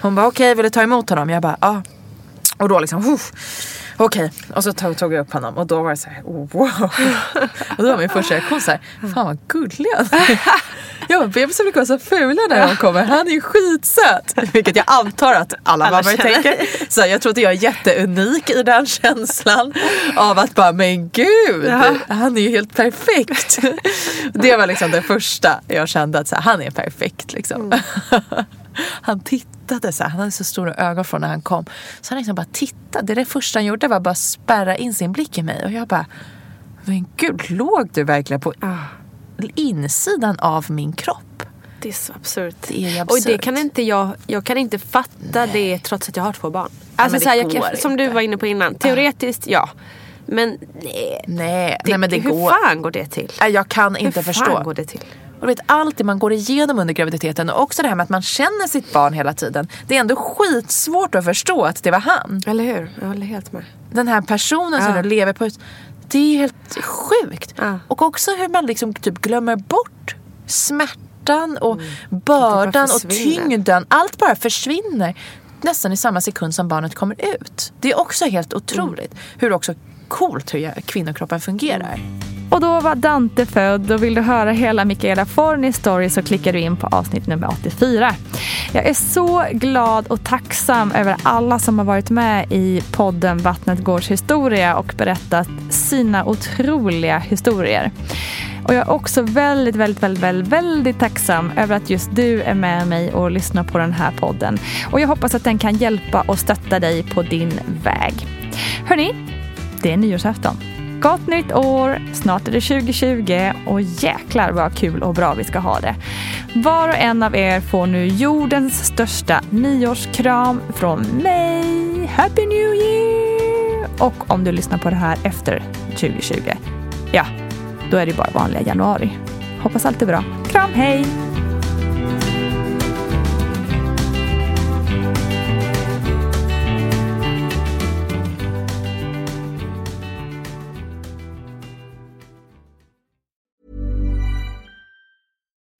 Hon bara, okej, vill du ta emot honom? Jag bara, ja. Och då liksom, uff, okej. Och så tog, tog jag upp honom och då var det så här, oh, wow. Och då var min första reaktion så här, fan vad gullig han är. Jag bara, bebisar brukar vara så fula när de kommer. Han är ju skitsöt. Vilket jag antar att alla, Alla mammor tänker. Så jag tror inte jag är jätteunik i den känslan. Av att bara, men gud, Ja. han är ju helt perfekt. Det var liksom det första jag kände att så här, han är perfekt liksom. Han tittade så här, han hade så stora ögon från när han kom. Så han liksom bara tittade. Det första han gjorde var bara spärra in sin blick i mig. Och jag bara, men gud, låg du verkligen på insidan av min kropp? Det är så absurt. Det är ju Och det absurt. kan inte jag, jag kan inte fatta det trots att jag har två barn. Alltså så här, jag, går som du var inne på innan, teoretiskt ja. Men nej. Nej, Det, nej men det hur går. fan går det till? Nej, Jag kan inte hur förstå. fan går det till? Och vet, allt det man går igenom under graviditeten och också det här med att man känner sitt barn hela tiden. Det är ändå skitsvårt att förstå att det var han. Eller hur? Jag håller helt med. Den här personen som Ja. du lever på. Det är helt sjukt. Och också hur man liksom typ glömmer bort smärtan och bördan och Mm. tyngden. Allt bara försvinner nästan i samma sekund som barnet kommer ut. Det är också helt otroligt. Mm. Hur också coolt hur kvinnokroppen fungerar. Och då var Dante född och vill du höra hela Michaela Fornis story så klickar du in på avsnitt nummer 84. Jag är så glad och tacksam över alla som har varit med i podden Vattnet Gårds historia och berättat sina otroliga historier. Och jag är också väldigt, väldigt, väldigt, väldigt, väldigt tacksam över att just du är med mig och lyssnar på den här podden. Och jag hoppas att den kan hjälpa och stötta dig på din väg. Hörni, det är nyårsafton. Gott nytt år! Snart är det 2020 och jäklar vad kul och bra vi ska ha det. Var och en av er får nu jordens största nyårskram från mig. Happy New Year! Och om du lyssnar på det här efter 2020, ja, då är det bara vanliga januari. Hoppas allt är bra. Kram, hej!